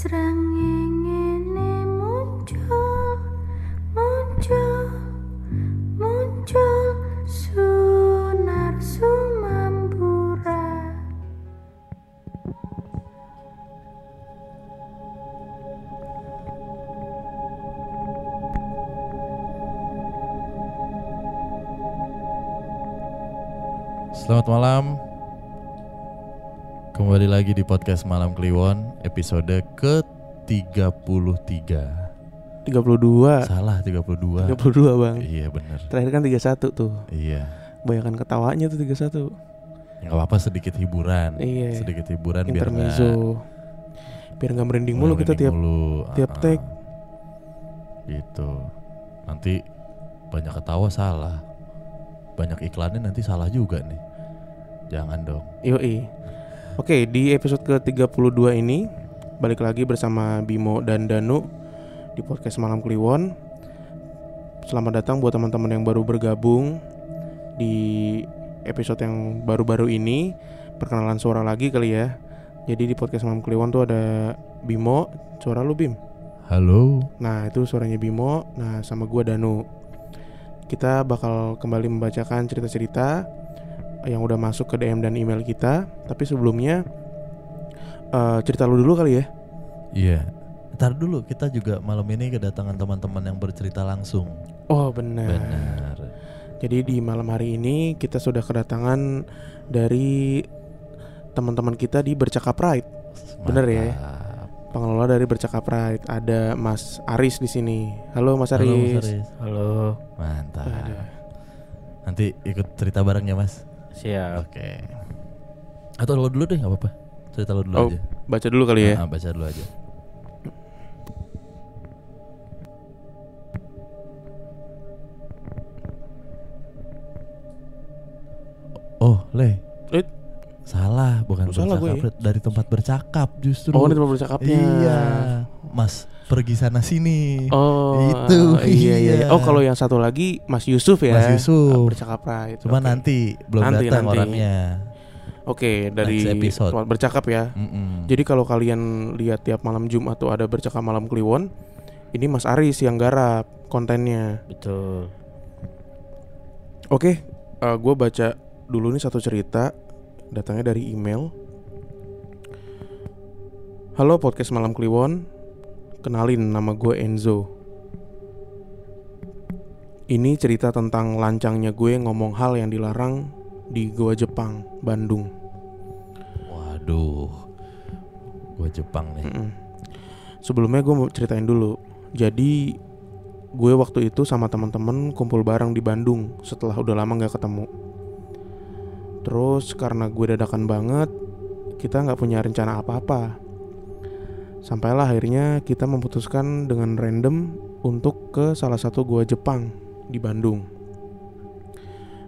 Srengenge muncul, muncul, muncul Sunar Sumambura Selamat malam. Kembali lagi di podcast Malam Kliwon episode ke-33. 32 Salah 32. 32 bang Iya bener Terakhir kan 31 tuh Iya. Bayangkan ketawanya tuh 31 Ya nggak apa-apa sedikit hiburan. Iya. Sedikit hiburan biar nggak Intermezzo Biar gak merinding mulu kita tiap mulu. tiap take. Gitu. Nanti banyak ketawa salah. Banyak iklannya nanti salah juga nih. Jangan dong. Yoi Oke di episode ke-32 ini Balik lagi bersama Bimo dan Danu Di podcast Malam Kliwon. Selamat datang buat teman-teman yang baru bergabung Di episode yang baru-baru ini. Perkenalan suara lagi kali ya. Jadi di podcast Malam Kliwon tuh ada Bimo Suara lu Bim? Halo. Nah itu suaranya Bimo Nah sama gua Danu. Kita bakal kembali membacakan cerita-cerita Yang udah masuk ke DM dan email kita Tapi sebelumnya eh, Cerita lu dulu kali ya Iya. Ntar dulu kita juga malam ini kedatangan teman-teman yang bercerita langsung. Oh benar Benar. Jadi di malam hari ini Kita sudah kedatangan Dari Teman-teman kita di Bercakap Pride Bener ya? Pengelola dari Bercakap Pride Ada Mas Aris di sini Halo Mas Halo Aris Mas Aris. Halo, Mantap. Aduh. Nanti ikut cerita bareng ya Mas. Siap. Oke. Atau lo dulu deh nggak apa-apa. Cerita lo dulu Oh, aja. Baca dulu kali ya Ah, baca dulu aja. Oh, Le. Eh. Salah, bukan salah bercakap. gue Dari tempat bercakap justru. Oh ini tempat bercakapnya Iya. Mas, pergi sana sini. Oh Itu, iya, iya iya. Oh kalau yang satu lagi Mas Yusuf ya Mas Yusuf. Ah, Bercakap Pride Cuma Oke. nanti belum Nanti, datang nanti. orangnya. Oke dari episode. tempat bercakap ya Mm-mm. Jadi kalau kalian lihat tiap malam Jumat tuh ada bercakap malam Kliwon Ini Mas Aris yang garap kontennya Betul. Oke eh, gue baca dulu nih satu cerita Datangnya dari email Halo podcast malam Kliwon Kenalin nama gue Enzo Ini cerita tentang lancangnya gue ngomong hal yang dilarang di Goa Jepang, Bandung Waduh. Gua Jepang nih. Mm-mm. Sebelumnya gue mau ceritain dulu. Jadi gue waktu itu sama teman-teman kumpul bareng di Bandung setelah udah lama nggak ketemu. Terus karena gue dadakan banget, kita nggak punya rencana apa-apa. Sampailah akhirnya kita memutuskan dengan random untuk ke salah satu gua Jepang di Bandung.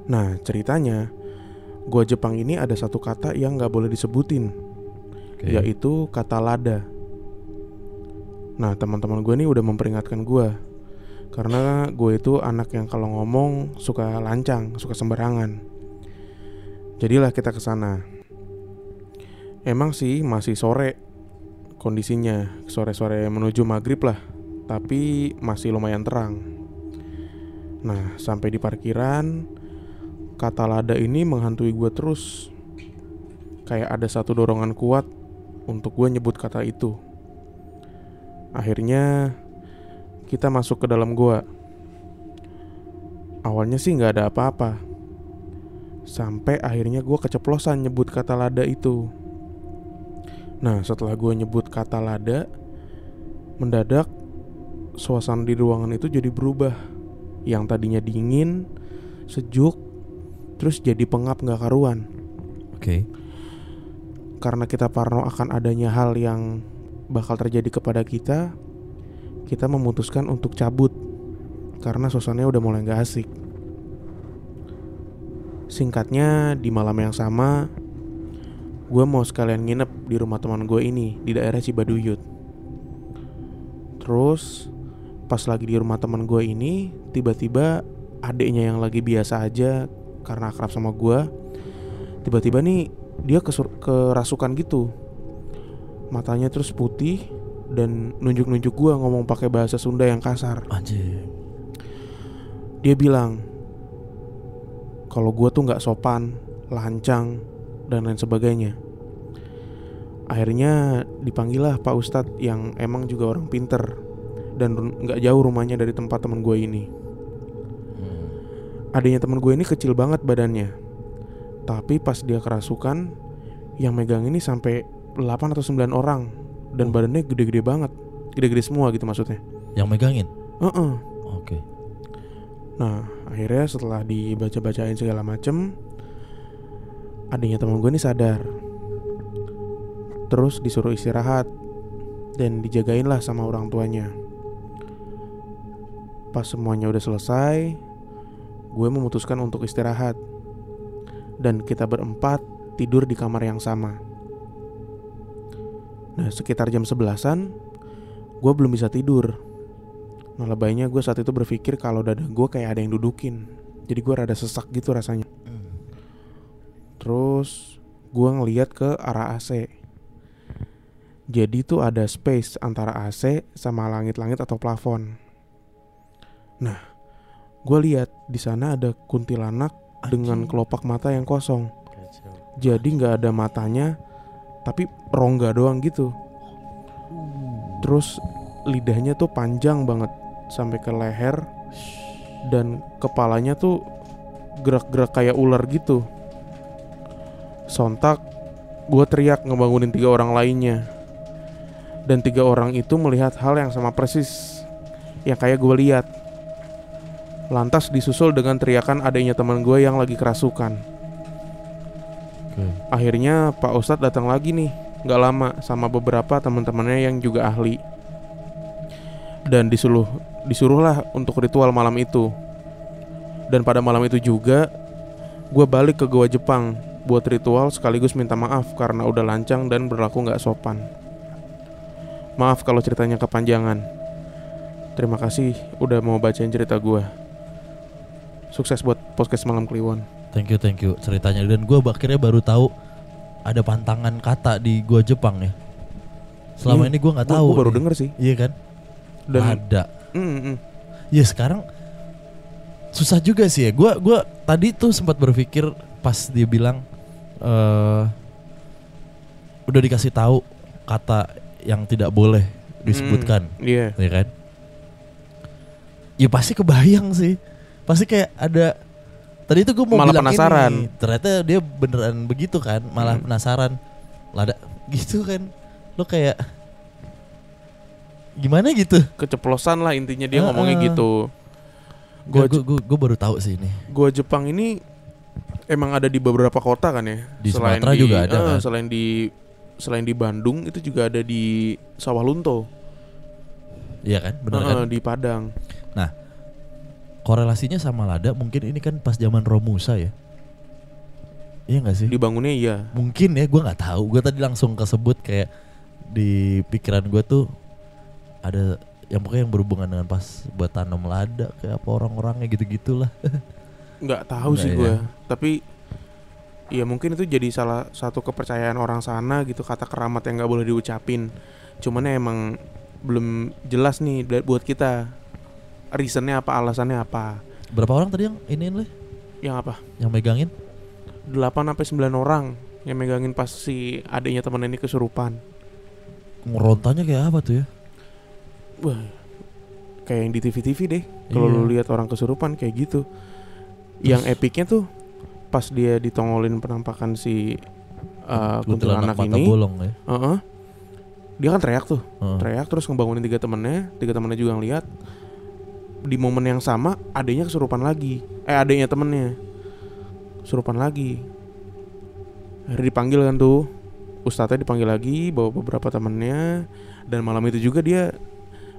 Nah ceritanya, gua Jepang ini ada satu kata yang nggak boleh disebutin Oke. yaitu kata lada. Nah teman-teman gue nih udah memperingatkan gue karena gue itu anak yang kalau ngomong suka lancang, suka sembarangan. Jadilah kita ke sana. Emang sih masih sore kondisinya, sore-sore menuju maghrib lah, tapi masih lumayan terang. Nah sampai di parkiran, kata lada ini menghantui gue terus. Kayak ada satu dorongan kuat untuk gue nyebut kata itu. Akhirnya kita masuk ke dalam gua. Awalnya sih nggak ada apa-apa. Sampai akhirnya gue keceplosan nyebut kata lada itu. Nah setelah gue nyebut kata lada, mendadak suasana di ruangan itu jadi berubah. Yang tadinya dingin, sejuk, terus jadi pengap nggak karuan Oke. karena kita parno akan adanya hal yang bakal terjadi kepada kita, kita memutuskan untuk cabut karena suasananya udah mulai gak asik. Singkatnya, di malam yang sama, gue mau sekalian nginep di rumah teman gue ini di daerah Cibaduyut. Terus, pas lagi di rumah teman gue ini, tiba-tiba adiknya yang lagi biasa aja karena akrab sama gue, tiba-tiba nih dia kesur- kerasukan gitu matanya terus putih dan nunjuk-nunjuk gua ngomong pakai bahasa Sunda yang kasar. Anjing. Dia bilang kalau gua tuh nggak sopan, lancang dan lain sebagainya. Akhirnya dipanggil lah Pak Ustadz yang emang juga orang pinter dan nggak jauh rumahnya dari tempat temen gue ini. Hmm. Adanya temen gue ini kecil banget badannya, tapi pas dia kerasukan, yang megang ini sampai 8 atau 9 orang dan badannya gede-gede banget, gede-gede semua gitu maksudnya. Yang megangin. Heeh. Oke. Nah, akhirnya setelah dibaca-bacain segala macem Adanya teman gue ini sadar. Terus disuruh istirahat Dan dijagain lah sama orang tuanya. Pas semuanya udah selesai Gue memutuskan untuk istirahat. Dan kita berempat tidur di kamar yang sama. Nah sekitar jam sebelasan Gue belum bisa tidur. Nah lebaynya gue saat itu berpikir kalau dada gue kayak ada yang dudukin. Jadi gue rada sesak gitu rasanya. Terus gue ngeliat ke arah AC Jadi tuh ada space antara AC sama langit-langit atau plafon. Nah gue lihat di sana ada kuntilanak dengan kelopak mata yang kosong. Jadi nggak ada matanya Tapi rongga doang gitu. Terus lidahnya tuh panjang banget sampai ke leher dan kepalanya tuh gerak-gerak kayak ular gitu. Sontak gue teriak ngebangunin tiga orang lainnya. Dan tiga orang itu melihat hal yang sama persis yang kayak gue lihat. Lantas disusul dengan teriakan adanya teman gue yang lagi kerasukan. Oke. Akhirnya Pak Ustadz datang lagi nih nggak lama sama beberapa teman-temannya yang juga ahli dan disuruh disuruhlah untuk ritual malam itu dan pada malam itu juga gue balik ke Goa Jepang buat ritual sekaligus minta maaf karena udah lancang dan berlaku nggak sopan maaf kalau ceritanya kepanjangan terima kasih udah mau bacain cerita gue sukses buat podcast malam Kliwon Thank you, thank you ceritanya dan gue akhirnya baru tahu ada pantangan kata di gua Jepang ya. Selama Iya, ini gua nggak Gua- tahu. gua baru nih. denger sih Iya kan? dan ada. Mm, mm. Ya sekarang susah juga sih ya. Gua gua tadi tuh sempat berpikir pas dia bilang eh udah dikasih tahu kata yang tidak boleh disebutkan, Iya. ya kan? Ya pasti kebayang sih. Pasti kayak ada Tadi itu gue mau Malah bilang penasaran. ini, ternyata dia beneran begitu kan, malah Hmm. penasaran. Lada gitu kan. Lo kayak gimana gitu? keceplosan lah intinya dia Heeh. ngomongnya gitu. Gue Gua gue baru tahu sih ini. Gua Jepang ini emang ada di beberapa kota kan ya. Di Sumatera juga ada, eh, kan? Selain di selain di Bandung itu juga ada di Sawah Lunto. Iya kan? Bener Heeh, kan? di Padang. Korelasinya sama Lada mungkin ini kan pas zaman Romusa ya. Iya gak sih? Dibangunnya iya. Mungkin ya, gue nggak tahu. Gue tadi langsung kesebut kayak di pikiran gue tuh ada yang pokoknya yang berhubungan dengan pas buat tanam lada kayak apa orang-orangnya gitu gitulah. nggak tahu Nggak sih ya. gue. Tapi ya mungkin itu jadi salah satu kepercayaan orang sana gitu kata keramat yang nggak boleh diucapin. Cuman ya emang belum jelas nih buat kita reasonnya apa alasannya apa. Berapa orang tadi yang iniin le? Yang apa? Yang megangin? 8 sampai 9 orang yang megangin pas si adiknya temen ini kesurupan. Ngerontanya kayak apa tuh ya? Wah, kayak yang di TV-TV deh. Kalau Iya. lu lihat orang kesurupan kayak gitu. Yang epicnya tuh pas dia ditongolin penampakan si uh, kuntilanak ini, bolong ya. Heeh. dia kan teriak tuh, Heeh. teriak terus ngebangunin tiga temennya, tiga temennya juga ngeliat. Di momen yang sama, adiknya kesurupan lagi. Eh, adiknya temennya kesurupan lagi. Akhirnya dipanggil kan tuh, ustadznya dipanggil lagi, bawa beberapa temennya, dan malam itu juga dia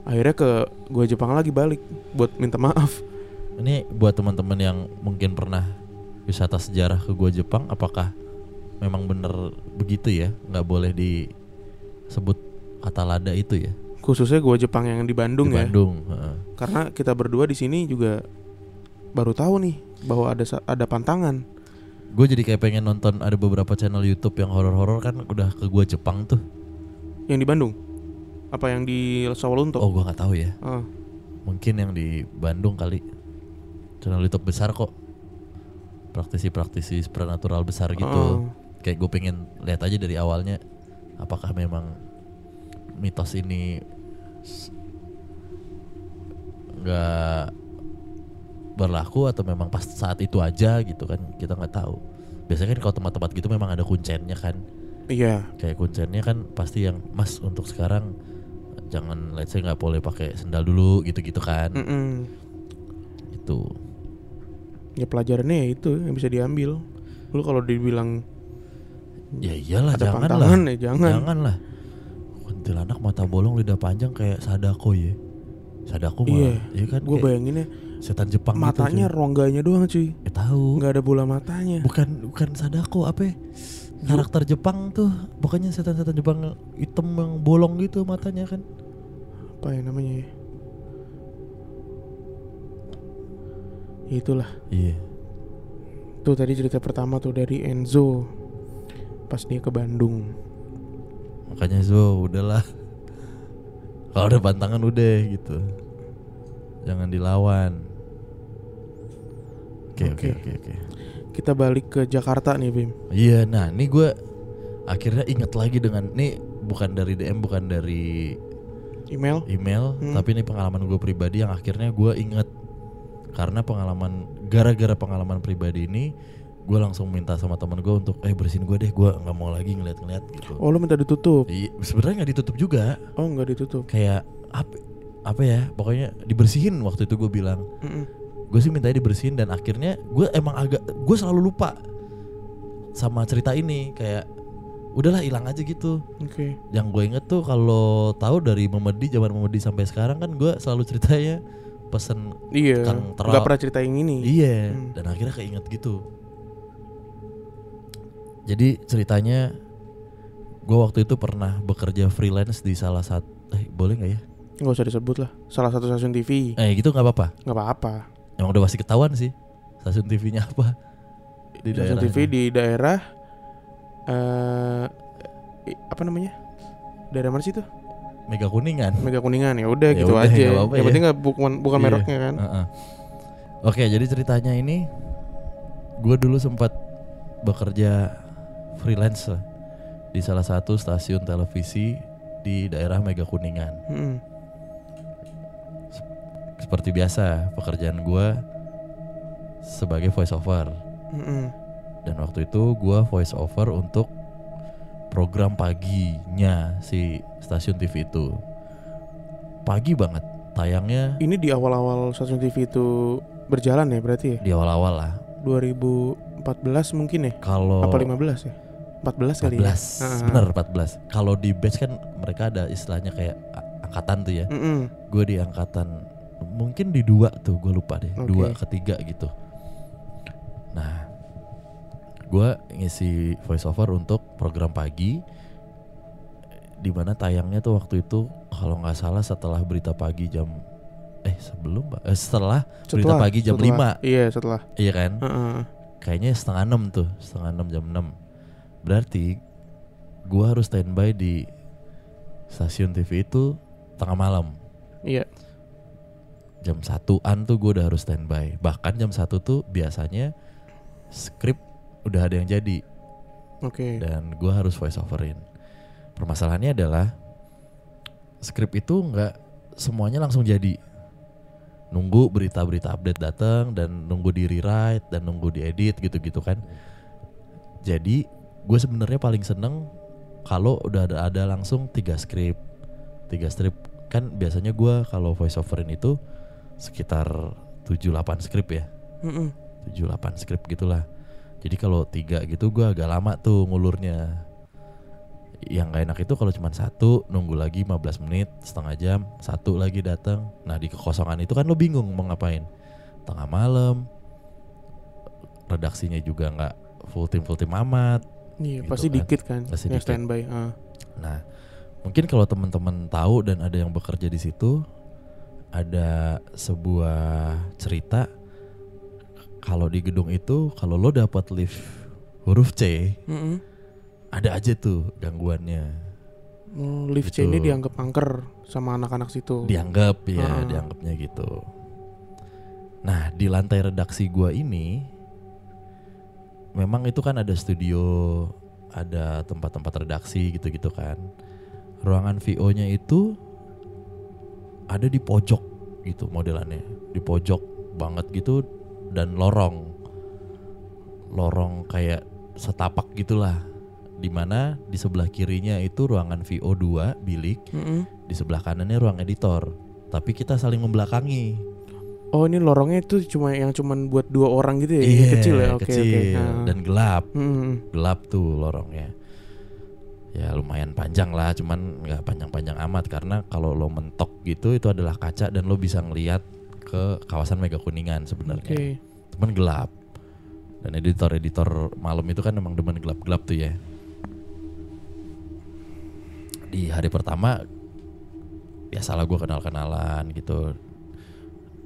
akhirnya ke gua Jepang lagi balik buat minta maaf. Ini buat teman-teman yang mungkin pernah wisata sejarah ke gua Jepang, apakah memang bener begitu ya? Nggak boleh disebut kata lada itu ya? Khususnya gua Jepang yang di Bandung di ya. Bandung. Karena kita berdua di sini juga baru tahu nih bahwa ada ada pantangan. Gue jadi kayak pengen nonton ada beberapa channel YouTube yang horor-horor kan udah ke gua Jepang tuh. Yang di Bandung. Apa yang di Sawalunto? Oh gua nggak tahu ya. Ah. Mungkin yang di Bandung kali. Channel YouTube besar kok. Praktisi-praktisi supernatural besar gitu. Ah. Kayak gue pengen lihat aja dari awalnya apakah memang mitos ini nggak berlaku atau memang pas saat itu aja gitu kan kita nggak tahu. Biasanya kan kalau tempat-tempat gitu memang ada kuncennya kan. Iya. Kayak kuncennya kan pasti yang Mas untuk sekarang jangan let's say nggak boleh pakai sendal dulu gitu-gitu kan. Mm-mm. Itu. Ya pelajarannya ya itu yang bisa diambil. Lu kalau dibilang Ya iyalah ada jangan lah. ya jangan. Jangan lah. Kuntilanak mata bolong lidah panjang kayak Sadako ya. Sadako Iya. malah. Iya kan Gue kayak bayanginnya setan Jepang matanya gitu. rongganya doang cuy. Eh, tahu. nggak ada bola matanya. Bukan bukan Sadako apa ya? Karakter Jepang tuh pokoknya setan-setan Jepang hitam yang bolong gitu matanya kan. Apa ya namanya ya? Itulah. Iya. Tuh tadi cerita pertama tuh dari Enzo pas dia ke Bandung. Makanya Zo udahlah. Kalau udah pantangan udah gitu. Jangan dilawan. Oke oke Oke. oke. Kita balik ke Jakarta nih Bim. Iya, nah ini gue akhirnya ingat lagi dengan nih bukan dari DM, bukan dari Email. email, Hmm. tapi ini pengalaman gue pribadi yang akhirnya gue inget karena pengalaman gara-gara pengalaman pribadi ini gue langsung minta sama teman gue untuk eh bersihin gue deh, gue nggak mau lagi ngeliat-ngeliat gitu. Oh lu minta ditutup? Iya, sebenarnya nggak ditutup juga, Oh nggak ditutup. kayak apa apa ya, pokoknya dibersihin waktu itu gue bilang Mm-mm. gue sih mintanya dibersihin dan akhirnya gue emang agak gue selalu lupa sama cerita ini kayak udahlah hilang aja gitu Oke. yang gue inget tuh kalau tahu dari Memedi zaman Memedi sampai sekarang kan gue selalu ceritanya pesen Iya. Kang Terol. Nggak pernah cerita yang ini. iya Hmm. dan akhirnya keinget gitu jadi ceritanya gue waktu itu pernah bekerja freelance di salah satu eh boleh nggak ya Nggak usah disebut lah. Salah satu stasiun TV. eh gitu nggak apa-apa Nggak apa-apa. emang udah pasti ketahuan sih stasiun TV-nya apa di stasiun daerah TV di daerah eh i- apa namanya? Daerah mana sih tuh? Mega Kuningan Mega Kuningan ya udah Ya gitu udah, aja. nggak apa-apa yang ya. penting nggak bukan bukan Iya. mereknya kan. Heeh. Oke, jadi ceritanya ini gue dulu sempat bekerja freelance di salah satu stasiun televisi di daerah Mega Kuningan. Mm-mm. Seperti biasa, pekerjaan gue sebagai voice over Mm-mm. dan waktu itu gue voice over untuk program paginya si stasiun TV itu. Pagi banget, tayangnya Ini di awal-awal stasiun TV itu berjalan ya berarti ya? di awal-awal lah. 2014 mungkin ya? Kalau Apa 15 ya? 14 kali 14 ya? Ah. bener 14 kalau di batch kan mereka ada istilahnya kayak angkatan tuh ya Mm-mm. gue di angkatan mungkin di dua tuh gue lupa deh Oke. dua ketiga gitu nah gue ngisi voice over untuk program pagi di mana tayangnya tuh waktu itu kalau nggak salah setelah berita pagi jam eh sebelum eh, setelah berita pagi jam setelah- 5 Iya setelah. Iya kan? Heeh. kayaknya setengah enam tuh setengah enam jam 6 berarti gua harus standby di stasiun TV itu tengah malam. Iya. Jam satuan tuh gue udah harus standby. Bahkan jam satu tuh biasanya skrip udah ada yang jadi. Oke. Dan gua harus voice overin permasalahannya adalah skrip itu nggak semuanya langsung jadi. Nunggu berita-berita update datang dan nunggu di rewrite dan nunggu diedit gitu-gitu kan. Jadi gue sebenarnya paling seneng kalau udah ada, ada langsung tiga skrip. Tiga strip kan biasanya gua kalau voice overin itu sekitar 7-8 skrip ya. Mm-mm. 7-8 skrip gitulah jadi kalau tiga gitu gua agak lama tuh ngulurnya yang gak enak itu kalau cuma satu nunggu lagi 15 menit setengah jam satu lagi datang nah di kekosongan itu kan lo bingung mau ngapain tengah malam redaksinya juga nggak full tim full tim amat Iya Gitu pasti kan. dikit kan Pasti Yang dikit. standby ah. Nah, mungkin kalau teman-teman tahu dan ada yang bekerja di situ, ada sebuah cerita kalau di gedung itu kalau lo dapat lift huruf C, Mm-mm. ada aja tuh gangguannya. Oh, lift Gitu. C ini dianggap angker sama anak-anak situ. dianggap ya Ah. dianggapnya gitu nah di lantai redaksi gua ini memang itu kan ada studio ada tempat-tempat redaksi gitu-gitu kan ruangan VO nya itu ada di pojok gitu modelannya di pojok banget gitu dan lorong. Lorong kayak setapak gitulah. Di mana di sebelah kirinya itu ruangan VO2 bilik. Mm-mm. di sebelah kanannya ruang editor. Tapi kita saling membelakangi. Oh ini lorongnya itu cuma yang cuman buat dua orang gitu ya? Iya, kecil ya, oke kecil. oke. Nah. dan gelap. Mm-mm. gelap tuh lorongnya. Ya lumayan panjang lah. Cuman nggak panjang-panjang amat. Karena kalau lo mentok gitu itu adalah kaca dan lo bisa ngelihat ke kawasan Mega Kuningan sebenarnya cuman gelap. Dan editor-editor malam itu kan emang demen gelap-gelap tuh ya. Di hari pertama biasalah gue kenal-kenalan gitu.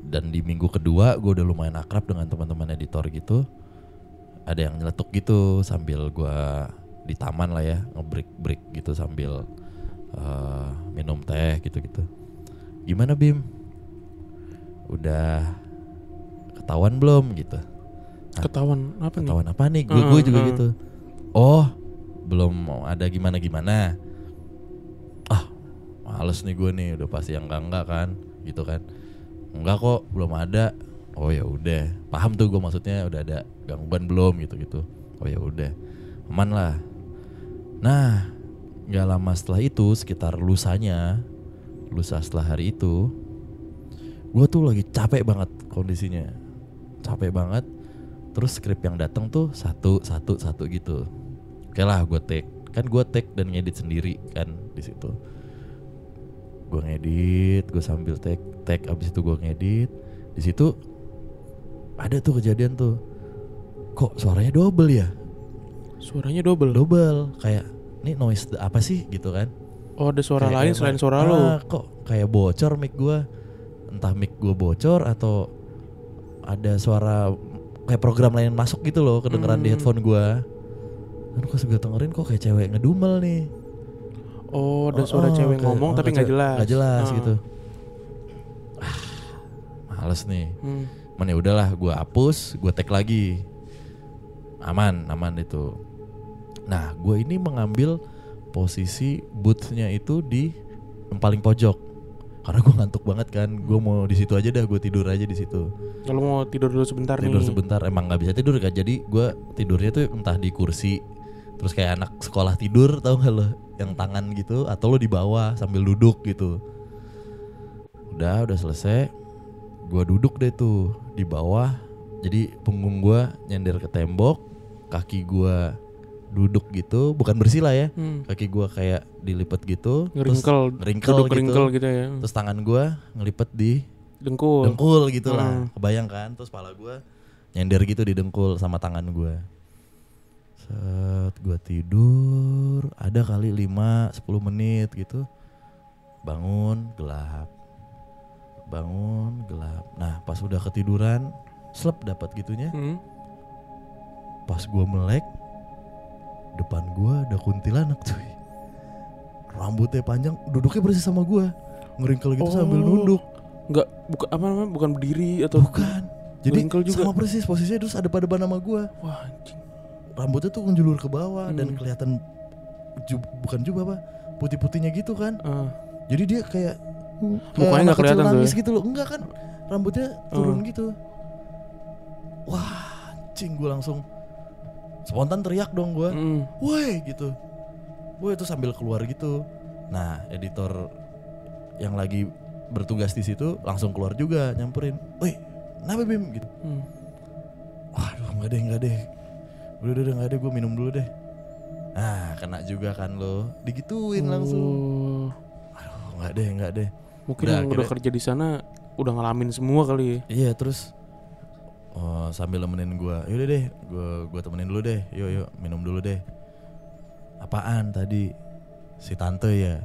Dan di minggu kedua gue udah lumayan akrab dengan teman-teman editor gitu. Ada yang nyeletuk gitu sambil gue di taman lah ya ngebreak break gitu sambil eh, minum teh gitu gitu gimana Bim udah ketahuan belum gitu? Ketahuan apa nih? ketahuan apa nih? Gue Heeh, juga heeh. gitu. Oh belum ada gimana gimana ah males nih gue nih udah pasti yang enggak enggak kan? Gitu kan. Enggak kok belum ada. Oh ya udah. Paham tuh gue maksudnya udah ada gangguan belum? Gitu gitu. Oh ya udah. Aman lah. Nah nggak lama setelah itu sekitar lusanya lusa setelah hari itu gue tuh lagi capek banget kondisinya. Capek banget. Terus skrip yang datang tuh satu satu satu gitu. Oke lah gue take. Kan gue take dan ngedit sendiri kan di situ. Gue ngedit gue sambil take take. Abis itu gue ngedit. Di situ ada tuh kejadian tuh. Kok suaranya double ya? Suaranya double. double. Kayak ini noise apa sih? Gitu kan. Oh ada suara Kayak- lain kayak selain suara ah, lo. kok kayak bocor mic gua entah mic gua bocor atau ada suara kayak program lain masuk gitu loh kedengeran di Hmm. headphone gua kan gue dengerin kok kayak cewek ngedumel nih Oh ada Oh, suara oh, cewek kayak- ngomong oh, tapi nggak jelas. nggak jelas Ah. gitu ah males nih Hmm. mana ya udahlah gua hapus gua tag lagi aman aman itu nah gue ini mengambil posisi boothnya itu di yang paling pojok karena gue ngantuk banget kan. Gue mau di situ aja dah gue tidur aja di situ. Kalau mau tidur dulu sebentar tidur nih. sebentar emang nggak bisa tidur kan. Jadi gue tidurnya tuh entah di kursi terus kayak anak sekolah tidur tau gak lo? Yang tangan gitu atau lo di bawah sambil duduk gitu. Udah udah selesai. Gue duduk deh tuh di bawah. Jadi punggung gue nyender ke tembok kaki gue duduk gitu. Bukan bersila ya. Hmm. kaki gue kayak dilipet gitu terus Ngeringkel. ngeringkel Duduk gitu. ngeringkel gitu ya. terus tangan gue ngelipet di Dengkul. dengkul gitu lah Hmm. kebayang kan terus pala gue nyender gitu di dengkul sama tangan gue set gue tidur ada kali 5 10 menit gitu bangun gelap bangun gelap nah pas udah ketiduran slep dapat gitunya Hmm. pas gue melek depan gue ada kuntilanak cuy rambutnya panjang duduknya persis sama gue ngeringkel gitu sambil Oh. nunduk Nggak bukan apa namanya bukan berdiri atau Bukan. Jadi juga. sama persis posisinya terus ada pada nama gua. Wah anjing. Rambutnya tuh menjulur ke bawah dan Hmm. kelihatan ju- bukan juga apa putih-putihnya gitu kan. Ah. Jadi dia kayak Mukanya nggak kelihatan nangis ya? gitu loh. Enggak kan rambutnya turun Hmm. gitu. Wah, anjing gua langsung spontan teriak dong gua. Hmm. Woi gitu. Woi itu sambil keluar gitu. Nah, editor yang lagi bertugas di situ langsung keluar juga nyamperin. Woi, kenapa Bim gitu. Hmm. Waduh nggak deh nggak deh Udah udah nggak deh gue minum dulu deh Nah kena juga kan lo Digituin langsung Oh. Aduh nggak deh nggak deh Mungkin Udah, yang udah kerja di sana udah ngalamin semua kali ya. Iya terus oh, Sambil nemenin gue Yaudah deh gue gua temenin dulu deh Yuk yuk minum dulu deh Apaan tadi Si tante ya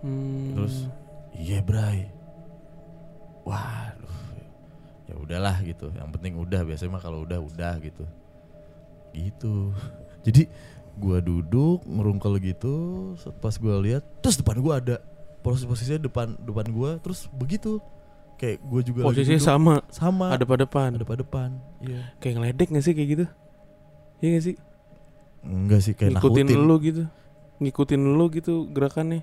Hmm. Terus Iya bray Waduh Ya udahlah gitu Yang penting udah Biasanya mah kalau udah udah gitu Gitu Jadi Gua duduk ngerungkel gitu, pas gua lihat, terus depan gua ada posisi posisinya depan depan gua, terus begitu. Kayak gua juga Posisinya sama, sama. ada pada depan. ada pada depan. Iya. Kayak ngeledek gak sih kayak gitu? Iya gak sih? Enggak sih kayak Ngikutin nakutin. lu gitu. Ngikutin lu gitu gerakannya.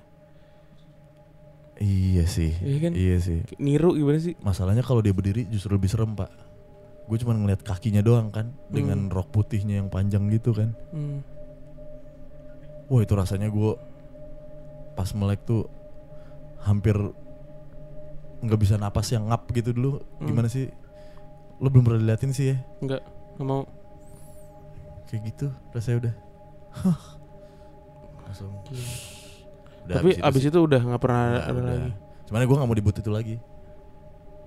Iya sih. Iya kan? Iya sih. Niru gimana sih? Masalahnya kalau dia berdiri justru lebih serem, Pak. Gue cuma ngeliat kakinya doang kan dengan Hmm. rok putihnya yang panjang gitu kan. Hmm. Wah, itu rasanya gue pas melek tuh hampir nggak bisa napas yang ngap gitu dulu. Hmm. Gimana sih? Lo belum pernah diliatin sih ya? Enggak, nggak mau. Kayak gitu rasanya udah. Hah. Langsung. Udah, Tapi abis sih- itu udah nggak pernah Udah, ada udah. lagi. Cuman gue gak mau di boot itu lagi.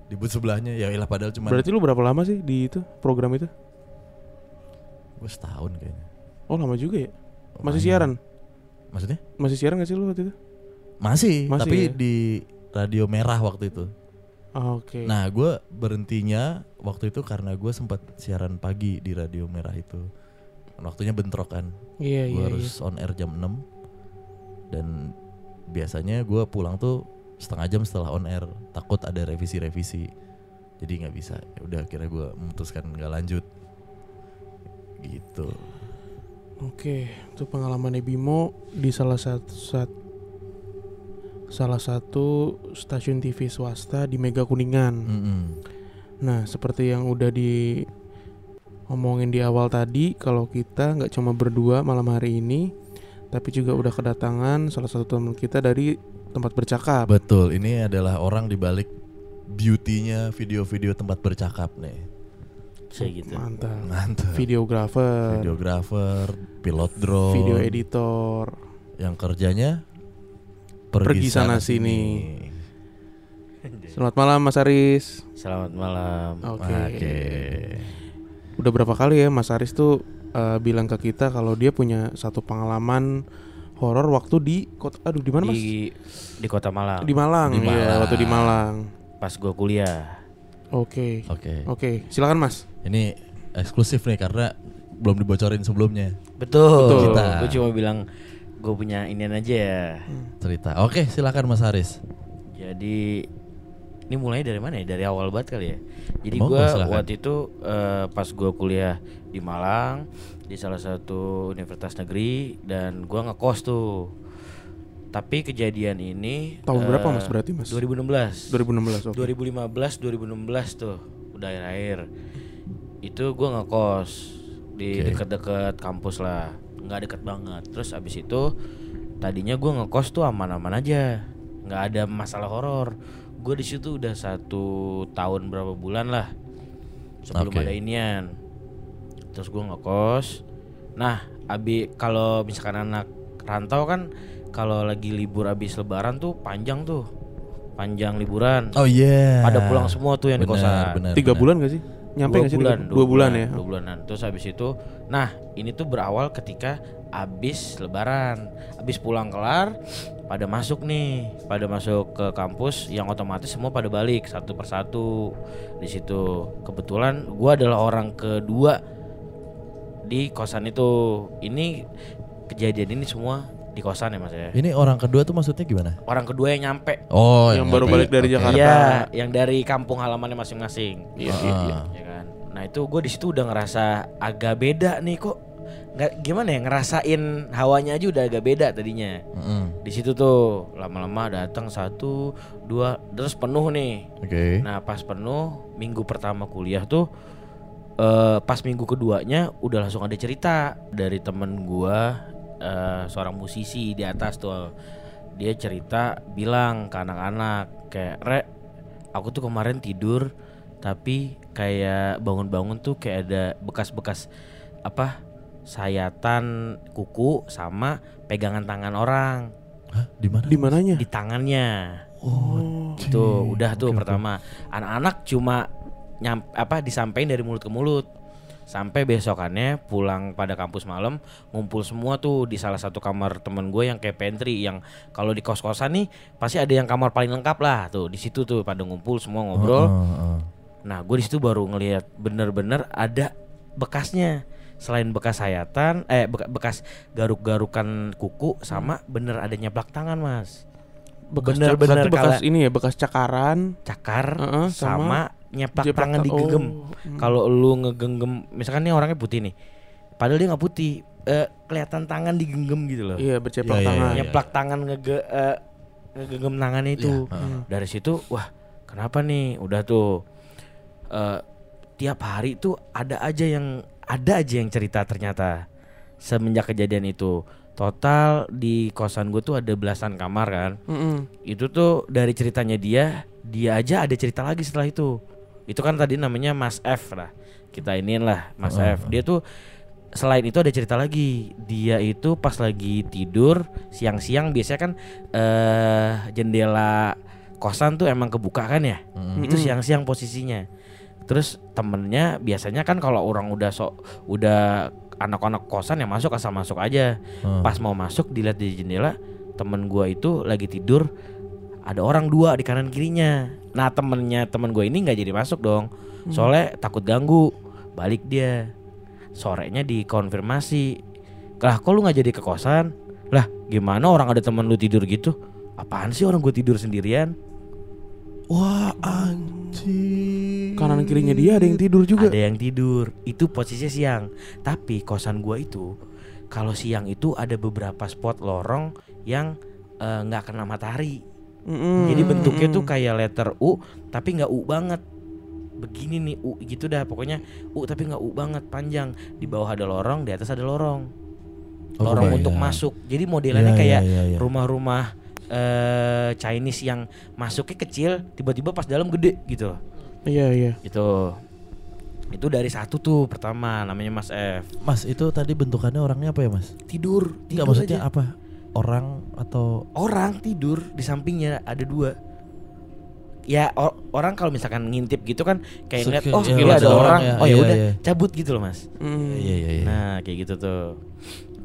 Di boot sebelahnya ya ilah padahal cuma Berarti lu berapa lama sih di itu program itu? gue setahun kayaknya. Oh lama juga ya. Masih Lumayan. siaran? Maksudnya? Masih siaran gak sih lu waktu itu? Masih, Masih tapi ya? di radio merah waktu itu. Ah, Oke. Nah, gue berhentinya waktu itu karena gue sempat siaran pagi di radio merah itu. Waktunya bentrok kan. iya gue iya. harus on air jam 6 dan biasanya gue pulang tuh setengah jam setelah on air. Takut ada revisi-revisi. Jadi nggak bisa. Ya udah akhirnya gue memutuskan nggak lanjut. Gitu. Oke, itu pengalaman Bimo di salah satu saat salah satu stasiun TV swasta di Mega Kuningan. Mm-mm. Nah, seperti yang udah di ngomongin di awal tadi, kalau kita nggak cuma berdua malam hari ini, tapi juga udah kedatangan salah satu teman kita dari tempat bercakap. Betul, ini adalah orang di balik beauty-nya video-video tempat bercakap nih. Saya gitu. Mantap. Mantap. Videografer, Videografer, pilot drone, video editor. yang kerjanya Pergi sana Selamat malam Mas Aris. Selamat malam. Oke. Oke. Udah berapa kali ya Mas Aris tuh eh, bilang ke kita kalau dia punya satu pengalaman horor waktu di kota aduh di mana Mas? Di di Kota Malang. Di Malang, Di iya, Malang. waktu di Malang. Pas gua kuliah. Oke. Oke. Oke, silakan Mas. Ini eksklusif nih karena belum dibocorin sebelumnya Betul. Betul. Kita. Gue cuma bilang gue punya inian aja ya. cerita. Oke, silakan Mas Haris. Jadi ini mulai dari mana ya? Dari awal banget kali ya. Jadi silakan. waktu itu eh, pas gua kuliah di Malang di salah satu universitas negeri dan gua ngekos tuh. Tapi kejadian ini Tahun berapa, eh, Mas, berarti, Mas? 2016. 2016. Oke. 2015 2016 tuh udah akhir-akhir itu gua ngekos di Oke. deket-deket kampus lah nggak deket banget terus abis itu tadinya gua ngekos tuh aman-aman aja nggak ada masalah horor gue di situ udah satu tahun berapa bulan lah sebelum Oke. ada inian terus gua ngekos nah abi kalau misalkan anak rantau kan kalau lagi libur abis lebaran tuh panjang tuh panjang liburan Oh iya. pada pulang semua tuh yang di Benar, kosan. Tiga benar. bulan gak sih? Nyampe dua gak sih? bulan, tiga- Dua bulan ya. dua bulanan. Terus habis itu, nah ini tuh berawal ketika abis Lebaran, abis pulang kelar, pada masuk nih, pada masuk ke kampus, yang otomatis semua pada balik satu persatu di situ. Kebetulan gua adalah orang kedua di kosan itu. Ini kejadian ini semua di kosan ya mas ya. Ini orang kedua tuh maksudnya gimana? Orang kedua yang nyampe. Oh, Yang baru ngerti. balik dari. Jakarta. Iya, yang dari kampung halamannya masing-masing. Iya, iya, iya. Ah. ya kan nah itu gue di situ udah ngerasa agak beda nih kok nggak gimana ya ngerasain hawanya aja udah agak beda tadinya Mm-mm. di situ tuh lama-lama datang satu dua terus penuh nih Oke. nah pas penuh minggu pertama kuliah tuh eh pas minggu keduanya udah langsung ada cerita dari temen gua eh, seorang musisi di atas tuh dia cerita bilang ke anak-anak kayak re aku tuh kemarin tidur tapi kayak bangun-bangun tuh kayak ada bekas-bekas apa sayatan kuku sama pegangan tangan orang Hah, di mana? Di mananya? di tangannya Oh, Tuh, udah tuh oke. pertama. Anak-anak cuma nyam apa disampaikan dari mulut ke mulut. Sampai besokannya pulang pada kampus malam ngumpul semua tuh di salah satu kamar temen gue yang kayak pantry yang kalau di kos-kosan nih pasti ada yang kamar paling lengkap lah tuh di situ tuh pada ngumpul semua ngobrol. Heeh, heeh. Nah gue di situ baru ngelihat bener-bener ada bekasnya selain bekas sayatan eh beka- bekas garuk-garukan kuku sama bener ada nyeplak tangan mas Bekas Bener, bener, bekas ini ya, bekas cakaran. cakar Heeh, sama, sama nyeplak jeplak tangan ta- digenggam oh, hmm. kalau lu ngegenggam misalkan nih orangnya putih nih padahal dia nggak putih eh, kelihatan tangan digenggam gitu loh Iya, berceplak iya, tangan. iya. nyeplak tangan ngege eh, ngegenggam tangannya itu Iya, heeh. dari situ wah kenapa nih udah tuh eh, tiap hari tuh ada aja yang ada aja yang cerita ternyata semenjak kejadian itu. Total di kosan gue tuh ada belasan kamar kan. Mm-mm. itu tuh dari ceritanya dia dia aja ada cerita lagi setelah itu. Itu kan tadi namanya Mas F lah. Kita iniin lah Mas Heeh, F. dia tuh selain itu ada cerita lagi. Dia itu pas lagi tidur siang-siang biasanya kan eh jendela kosan tuh emang kebuka kan ya? Mm-mm. itu Mm-mm. siang-siang posisinya terus temennya biasanya kan kalau orang udah sok udah anak-anak kosan yang masuk asal masuk aja. Heeh. pas mau masuk dilihat di jendela temen gua itu lagi tidur ada orang dua di kanan kirinya. Nah temennya temen gue ini nggak jadi masuk dong. Soalnya takut ganggu. Balik dia. Sorenya dikonfirmasi. Lah kok lu nggak jadi ke kosan? Lah gimana orang ada temen lu tidur gitu? Apaan sih orang gue tidur sendirian? Wah anjing. Kanan kirinya dia ada yang tidur juga. ada yang tidur itu posisinya siang tapi kosan gua itu kalau siang itu ada beberapa spot lorong yang eh, nggak kena matahari Mm-mm. Jadi bentuknya tuh kayak letter U tapi nggak U banget. Begini nih U gitu dah pokoknya U tapi nggak U banget panjang. Di bawah ada lorong, di atas ada lorong. Oh, lorong kebayang. untuk masuk. Jadi modelannya Iya, kayak iya, iya. rumah-rumah eh Chinese yang masuknya kecil, tiba-tiba pas dalam gede gitu loh. Iya, iya. Gitu. Itu dari satu tuh pertama namanya Mas F. Mas itu tadi bentukannya orangnya apa ya mas? Tidur, Enggak tidur maksudnya aja. apa? Orang atau orang tidur di sampingnya ada dua ya o- orang kalau misalkan ngintip gitu kan kayak ngeliat oh iya, ini ada orang orang ya, oh ya iya, udah iya. cabut gitu loh mas Mm. Iya iya iya. nah kayak gitu tuh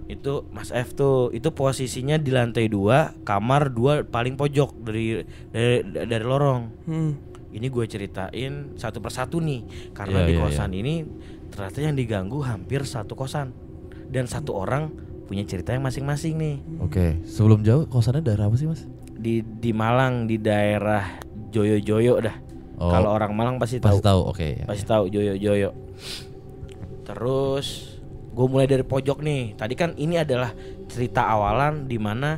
itu mas F tuh itu posisinya di lantai dua kamar dua paling pojok dari dari dari lorong Mm. Ini gue ceritain satu persatu nih karena Iya, di iya, kosan ini ternyata yang diganggu hampir satu kosan dan satu orang punya cerita yang masing-masing nih Oke, sebelum jauh kosannya daerah apa sih mas? di di Malang di daerah Joyo-Joyo dah. Oh, Kalau orang Malang pasti pasti tahu. tahu. Oke. ya. Pasti tahu Joyo-Joyo. Terus gue mulai dari pojok nih. Tadi kan ini adalah cerita awalan di mana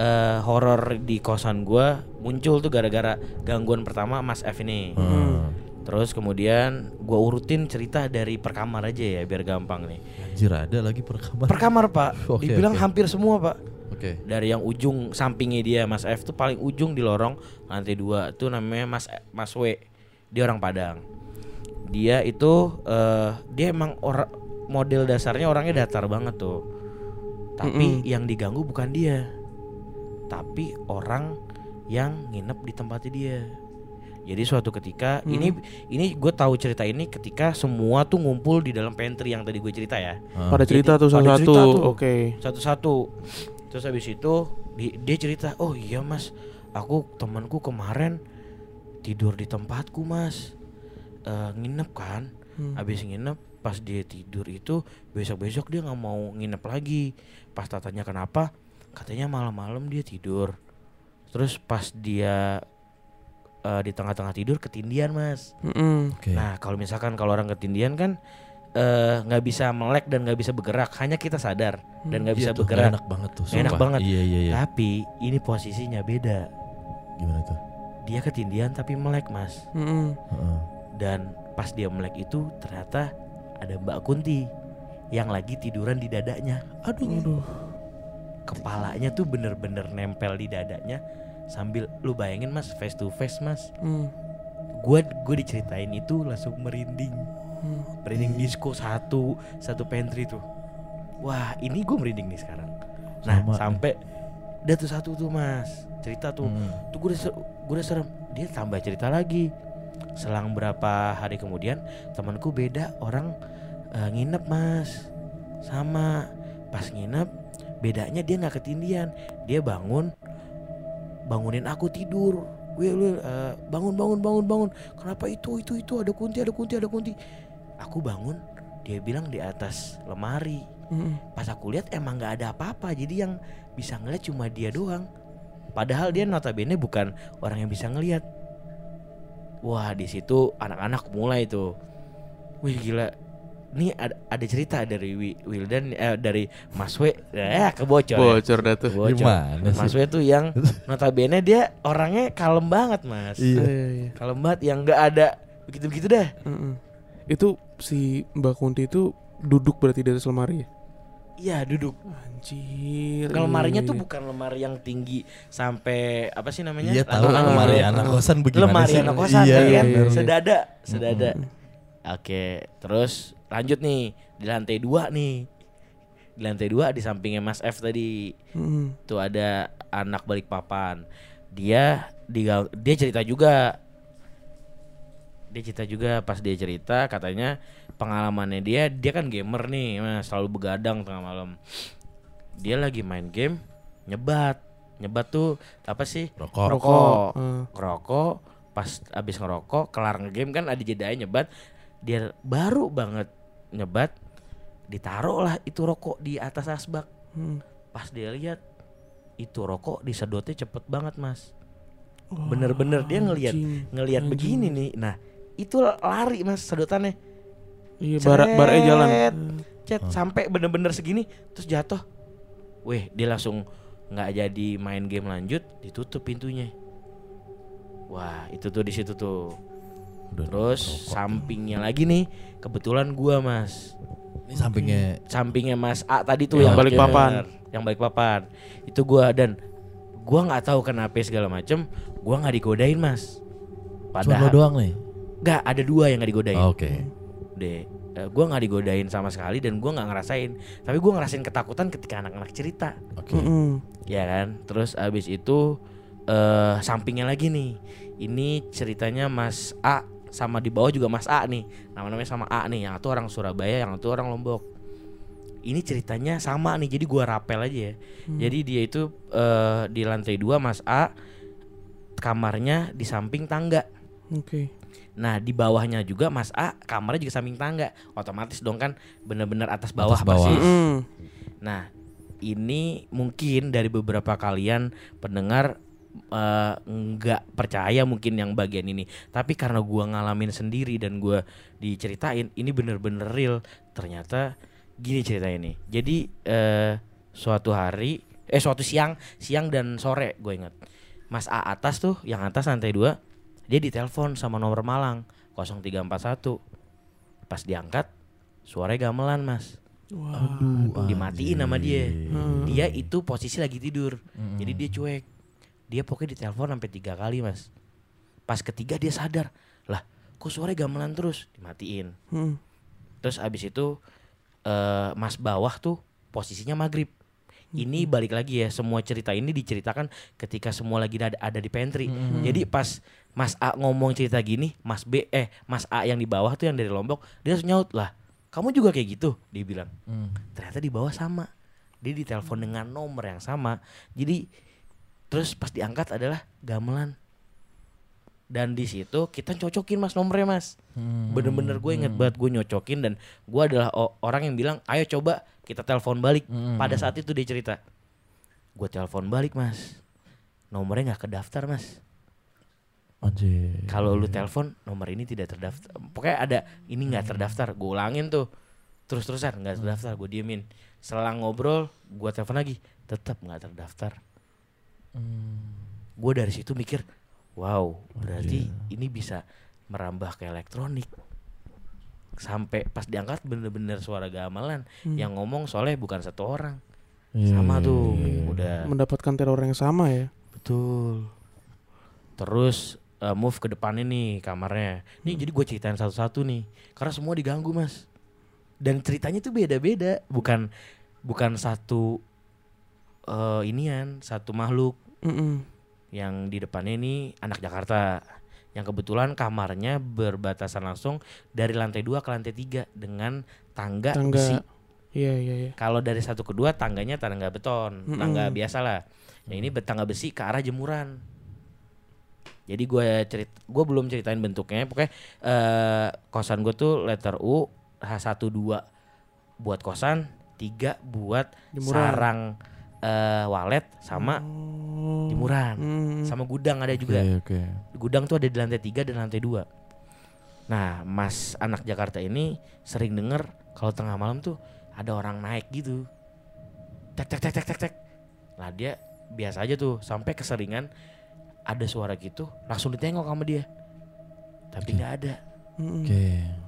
eh, horor di kosan gue muncul tuh gara-gara gangguan pertama Mas F ini. Hmm. Terus kemudian gue urutin cerita dari per kamar aja ya biar gampang nih. Anjir ada lagi per kamar. Per kamar pak, Oke, dibilang oke. hampir semua pak. Oke. dari yang ujung sampingnya dia Mas F tuh paling ujung di lorong lantai dua tuh namanya Mas Mas W dia orang Padang dia itu eh dia emang orang model dasarnya orangnya datar banget tuh tapi yang diganggu bukan dia tapi orang yang nginep di tempatnya dia. Jadi suatu ketika ini ini gue tahu cerita ini ketika semua tuh ngumpul di dalam pantry yang tadi gue cerita ya. Ah. Pada cerita tuh satu-satu. Oke. satu-satu. Terus habis itu di- dia cerita oh iya mas. Aku temanku kemarin tidur di tempatku mas. Eh, nginep kan? Hmm. habis nginep pas dia tidur itu besok-besok dia nggak mau nginep lagi. Pas tatanya kenapa katanya malam-malam dia tidur terus pas dia eh, di tengah-tengah tidur ketindian mas Mm-mm. Oke. Nah, kalau misalkan kalau orang ketindian kan eh, nggak bisa melek dan nggak bisa bergerak, hanya kita sadar dan nggak Iya bisa tuh, bergerak. Enak banget tuh. Nggak enak sumpah. banget. Iya iya iya. Tapi ini posisinya beda. Gimana tuh? Dia ketindian tapi melek, Mas. Mm-mm. Heeh. Dan pas dia melek itu ternyata ada Mbak Kunti yang lagi tiduran di dadanya. Aduh. Aduh. Kepalanya tuh bener-bener nempel di dadanya sambil lu bayangin Mas face to face, Mas. Mm. Gue gue diceritain itu langsung merinding. Mm. merinding disco satu satu pantry tuh wah ini gue merinding nih sekarang nah Sama. sampai udah tuh satu tuh mas cerita tuh Hmm. tuh gue udah ser- gue udah serem dia tambah cerita lagi selang berapa hari kemudian temanku beda orang eh, nginep mas sama pas nginep bedanya dia nggak ketindian. Dia bangun bangunin aku tidur. Wil, Wil, eh, bangun bangun bangun bangun. Kenapa itu itu itu? Ada kunti ada kunti ada kunti. Aku bangun dia bilang di atas lemari. Mm-mm. pas aku lihat emang nggak ada apa-apa. Jadi yang bisa ngeliat cuma dia doang. Padahal dia notabene bukan orang yang bisa ngeliat. Wah di situ anak-anak mulai tuh. Wih gila ini ada, ada cerita dari Wi- Wildan eh, dari Mas W eh kebocor ya. Bocor dah tuh. Gimana? Mas W tuh yang notabene dia orangnya kalem banget mas Iya. Iya, iya. kalem banget yang nggak ada begitu-begitu dah Mm-mm. Itu si Mbak Kunti itu duduk berarti di atas lemari ya? iya duduk Anjir. Kalau lemarinya iya, tuh iya. bukan lemari yang tinggi sampai apa sih namanya? Iya tahu Lantai- lemari Ah, anak kosan bagaimana lemari sih? anak kosan iya, ya kan? bener. Sedada, sedada. Oke, terus lanjut nih di lantai dua nih. Di lantai dua di sampingnya Mas F tadi Mm-mm. tuh ada anak balik papan. Dia di dia cerita juga. Dia cerita juga pas dia cerita katanya pengalamannya dia dia kan gamer nih, Mas, selalu begadang tengah malam. Dia lagi main game nyebat. Nyebat tuh apa sih? Rokok. Rokok. Ngerokok, pas abis ngerokok kelar ngegame kan ada jedanya nyebat. Dia baru banget nyebat ditaruh lah itu rokok di atas asbak. Mm. Pas dia lihat itu rokok disedotnya cepet banget mas. Bener-bener dia ngelihat ngelihat begini nih. Nah itu lari mas sedotannya. Iya, bara jalan. Cet sampai bener-bener segini terus jatuh. Weh dia langsung nggak jadi main game lanjut ditutup pintunya. Wah itu tuh di situ tuh. Udah Terus rokok. sampingnya lagi nih kebetulan gua mas. Ini sampingnya sampingnya Mas A tadi tuh Yang yang balik papan. yang balik papan itu gua dan gua nggak tahu kenapa segala macem gua nggak digodain mas cuma lo padahal doang nih. nggak ada dua yang nggak digodain Oh, Oke. deh Eh, gua nggak digodain sama sekali dan gua nggak ngerasain tapi gua ngerasain ketakutan ketika anak-anak cerita Oke. Mm-mm. ya kan terus abis itu eh sampingnya lagi nih ini ceritanya Mas A sama di bawah juga Mas A nih. Nama-namanya sama A nih yang satu orang Surabaya yang satu orang Lombok. Ini ceritanya sama nih jadi gua rapel aja ya. Jadi dia itu eh di lantai dua Mas A kamarnya di samping tangga. Oke. Nah di bawahnya juga Mas A kamarnya juga samping tangga. Otomatis dong kan bener-bener atas bawah Atas bawah. persis. Nah, ini mungkin dari beberapa kalian pendengar eh, nggak percaya mungkin yang bagian ini, tapi karena gua ngalamin sendiri dan gua diceritain, ini bener-bener real. Ternyata gini cerita ini. Jadi eh, suatu hari, eh suatu siang, siang dan sore gue ingat, Mas A atas tuh, yang atas lantai dua, dia ditelepon sama nomor Malang 0341. Pas diangkat, suaranya gamelan mas Aduh, dimatiin sama dia. Hmm. Dia itu posisi lagi tidur. Jadi dia cuek. Dia pokoknya ditelepon sampai tiga kali, Mas. Pas ketiga dia sadar. Lah, kok suara gamelan terus? Dimatiin. Mm. Terus abis itu eh Mas bawah tuh posisinya maghrib. Ini balik lagi ya, semua cerita ini diceritakan ketika semua lagi ada, ada di pantry. Jadi pas Mas A ngomong cerita gini, Mas B eh Mas A yang di bawah tuh yang dari Lombok, dia langsung nyaut lah. Kamu juga kayak gitu, dia bilang Hmm. ternyata di bawah sama dia ditelepon dengan nomor yang sama jadi terus pas diangkat adalah gamelan. Dan di situ kita cocokin mas nomornya mas. Hmm. bener-bener gue inget banget gue nyocokin dan gue adalah orang yang bilang ayo coba kita telepon balik. Hmm. pada saat itu dia cerita gue telepon balik mas. Nomornya nggak kedaftar mas. Anjir. kalau lu telepon nomor ini tidak terdaftar. Pokoknya ada ini nggak terdaftar. Gue ulangin tuh. Terus terusan nggak terdaftar gue diemin. Selang ngobrol gue telepon lagi tetap nggak terdaftar gue dari situ mikir wow berarti ini bisa merambah ke elektronik sampai pas diangkat bener-bener suara gamelan yang ngomong soalnya bukan satu orang Iya, sama iya, tuh iya. udah Mendapatkan teror yang sama ya. Betul. Terus eh, move ke depannya nih kamarnya. Nih jadi gue ceritain satu-satu nih. Karena semua diganggu mas. Dan ceritanya tuh beda-beda. Bukan bukan satu eh inian, satu makhluk Mm-mm. yang di depannya ini anak Jakarta. Yang kebetulan kamarnya berbatasan langsung dari lantai 2 ke lantai 3 dengan tangga, Tangga. besi. Iya iya iya. Kalau dari satu ke dua tangganya tangga beton, Mm-mm. tangga biasa lah. Yang ini tangga besi ke arah jemuran. Jadi gue cerit, gue belum ceritain bentuknya. Pokoknya eh, kosan gue tuh letter U, satu dua buat kosan, tiga buat Jemuran. sarang eh, walet sama Oh. jemuran, Hmm. sama gudang ada juga. Oke, oke. Gudang tuh ada di lantai tiga dan lantai dua. Nah, Mas anak Jakarta ini sering denger kalau tengah malam tuh ada orang naik gitu. Tek tek tek tek tek tek. Lah dia biasa aja tuh sampai keseringan ada suara gitu langsung ditengok sama dia. Tapi nggak ada. Hmm. Oke.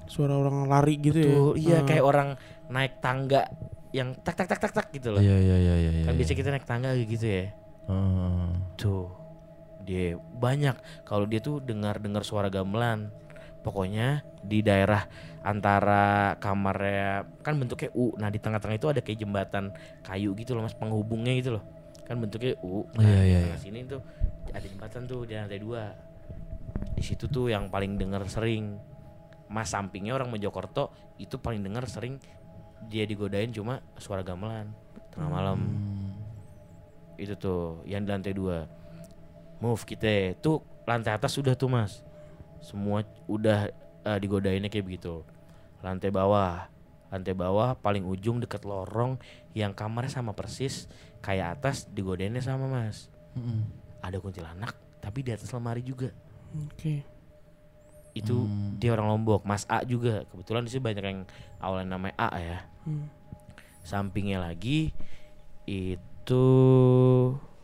Suara orang lari gitu ya. Tuh, iya Ah. kayak orang naik tangga yang tak tak tak tak tak gitu loh. Iya, iya, iya, iya. iya, Kan biasa iya. kita naik tangga gitu ya. Ah. Tuh dia banyak kalau dia tuh dengar-dengar suara gamelan. Pokoknya di daerah antara kamarnya kan bentuknya U. Nah, di tengah-tengah itu ada kayak jembatan kayu gitu loh Mas, penghubungnya gitu loh. Kan bentuknya U. Nah, Iya, di iya, tengah sini tuh ada jembatan tuh di lantai dua. Di situ tuh yang paling denger sering. Mas sampingnya orang Mojokerto itu paling denger sering dia digodain cuma suara gamelan tengah malam. Hmm. itu tuh yang di lantai dua. Move kita tuh lantai atas sudah tuh mas. Semua udah eh, digodainnya kayak begitu. Lantai bawah. Lantai bawah paling ujung deket lorong yang kamarnya sama persis kayak atas digodainnya sama mas. Mm-mm. ada kuntilanak tapi di atas lemari juga. Oke. Itu Hmm. dia orang Lombok Mas A juga kebetulan di sini banyak yang awalnya namanya A ya Hmm. sampingnya lagi itu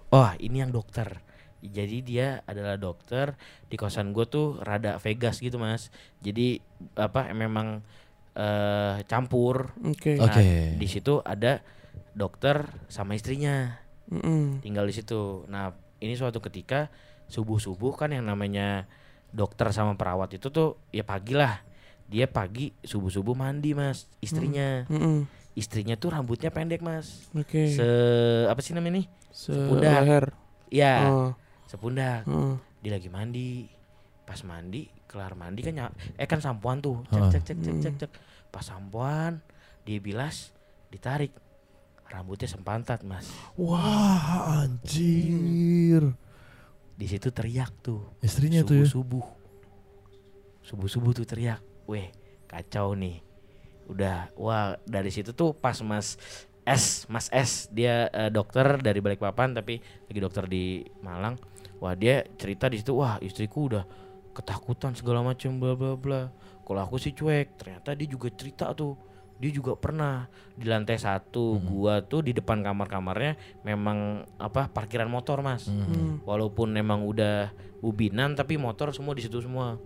oh ini yang dokter jadi dia adalah dokter di kosan gue tuh rada Vegas gitu mas jadi apa memang eh, campur Oke. Nah, Oke. di situ ada dokter sama istrinya Mm-mm. tinggal di situ nah ini suatu ketika subuh subuh kan yang namanya dokter sama perawat itu tuh ya pagi lah dia pagi subuh subuh mandi mas istrinya Mm-mm. istrinya tuh rambutnya pendek mas Oke. se apa sih namanya nih Se sepundak. leher. ya Oh. sepundak Oh. dia lagi mandi pas mandi kelar mandi kan nya- eh kan sampoan tuh cek Heeh. cek cek cek cek cek pas sampoan dia bilas ditarik rambutnya sempantat mas Wah, anjir. Di situ teriak tuh. Istrinya subuh tuh ya. subuh subuh subuh tuh teriak. Weh kacau nih. Udah wah dari situ tuh pas mas S mas S dia eh, dokter dari Balikpapan tapi lagi dokter di Malang. Wah dia cerita di situ wah istriku udah ketakutan segala macam bla bla bla. Kalau aku sih cuek. Ternyata dia juga cerita tuh dia juga pernah di lantai satu Mhm. gua tuh di depan kamar kamarnya memang apa parkiran motor mas Hmm. Hmm. walaupun memang udah ubinan tapi motor semua di situ semua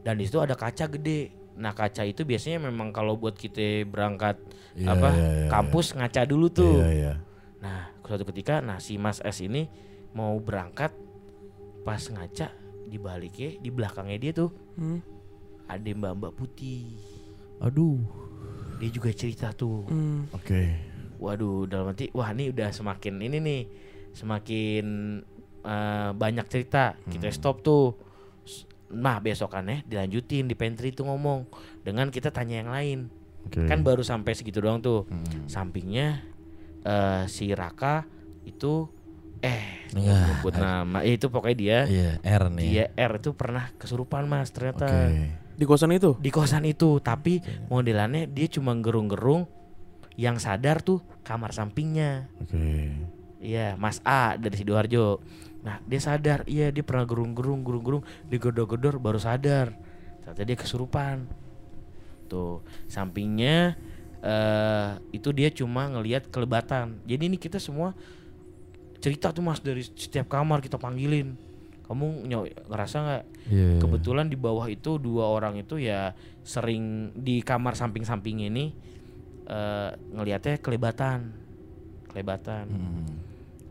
dan di situ ada kaca gede nah kaca itu biasanya memang kalau buat kita berangkat Iya, apa iya, iya, kampus ngaca dulu tuh Iya, iya. nah suatu ketika nah si Mas S ini mau berangkat pas ngaca di baliknya di belakangnya dia tuh Hmm. ada mbak mbak putih Aduh. Dia juga cerita tuh Hmm. Oke. Waduh, dalam arti wah ini udah semakin ini nih, semakin eh, banyak cerita. Kita Hmm. stop tuh. Nah besokannya dilanjutin di pantry tuh ngomong dengan kita tanya yang lain. Oke. Kan baru sampai segitu doang tuh. Hmm. Sampingnya eh, si Raka itu eh Enggak. nyebut nama Eh, itu pokoknya dia Iya, R nih. dia R itu pernah kesurupan mas Oke. ternyata Di kosan itu? di kosan itu tapi modelannya dia cuma gerung-gerung yang sadar tuh kamar sampingnya Oke. Iya, Mas A dari Sidoarjo. Nah, dia sadar, iya dia pernah gerung-gerung, gerung-gerung, digedor-gedor baru sadar. Ternyata dia kesurupan. Tuh, sampingnya eh itu dia cuma ngelihat kelebatan. Jadi ini kita semua cerita tuh Mas dari setiap kamar kita panggilin. Kamu ngerasa nggak? Iya. iya. Kebetulan di bawah itu dua orang itu ya sering di kamar samping-samping ini eh ngelihatnya kelebatan, kelebatan. Hmm.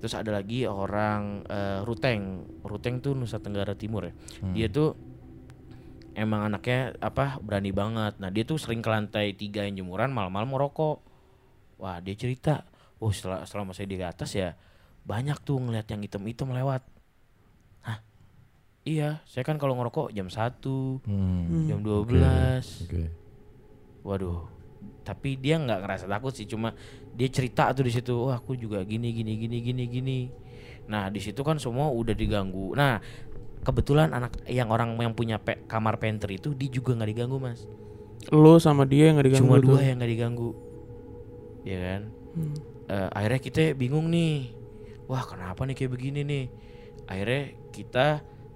Terus ada lagi orang eh, Ruteng. Ruteng tuh Nusa Tenggara Timur ya. Hmm. Dia tuh emang anaknya apa berani banget. Nah dia tuh sering ke lantai tiga yang jemuran malam-malam merokok. Wah dia cerita, oh setelah selama saya di atas ya banyak tuh ngeliat yang hitam-hitam lewat. Iya, saya kan kalau ngerokok jam 1 Hmm. jam Oke. 12 Oke. Waduh. Tapi dia nggak ngerasa takut sih, cuma dia cerita tuh di situ, wah aku juga gini gini gini gini gini. Nah di situ kan semua udah diganggu. Nah kebetulan anak yang orang yang punya pe- kamar pantry itu dia juga nggak diganggu mas. Lo sama dia yang gak diganggu cuma tuh. dua yang nggak diganggu ya kan Hmm. Eh, akhirnya kita bingung nih wah kenapa nih kayak begini nih akhirnya kita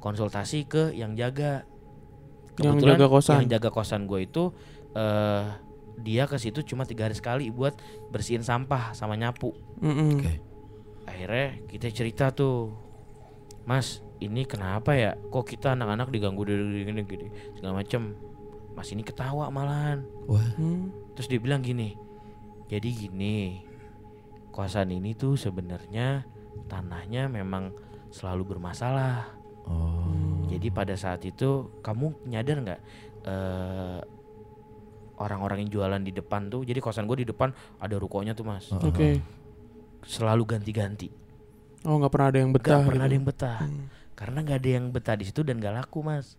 konsultasi ke yang jaga Yang Kebetulan jaga kosan. yang jaga kosan gue itu eh dia ke situ cuma tiga hari sekali buat bersihin sampah sama nyapu Mm-mm. Oke. akhirnya kita cerita tuh mas ini kenapa ya kok kita anak-anak diganggu dari gini gini segala macem mas ini ketawa malahan Wah. Hmm. terus dia bilang gini jadi gini kosan ini tuh sebenarnya tanahnya memang selalu bermasalah Oh. jadi pada saat itu kamu nyadar nggak eh orang-orang yang jualan di depan tuh jadi kosan gue di depan ada rukonya tuh mas. Oke. selalu ganti-ganti Oh nggak pernah ada yang betah. Gak pernah gitu. ada yang betah Hmm. karena nggak ada yang betah di situ dan gak laku mas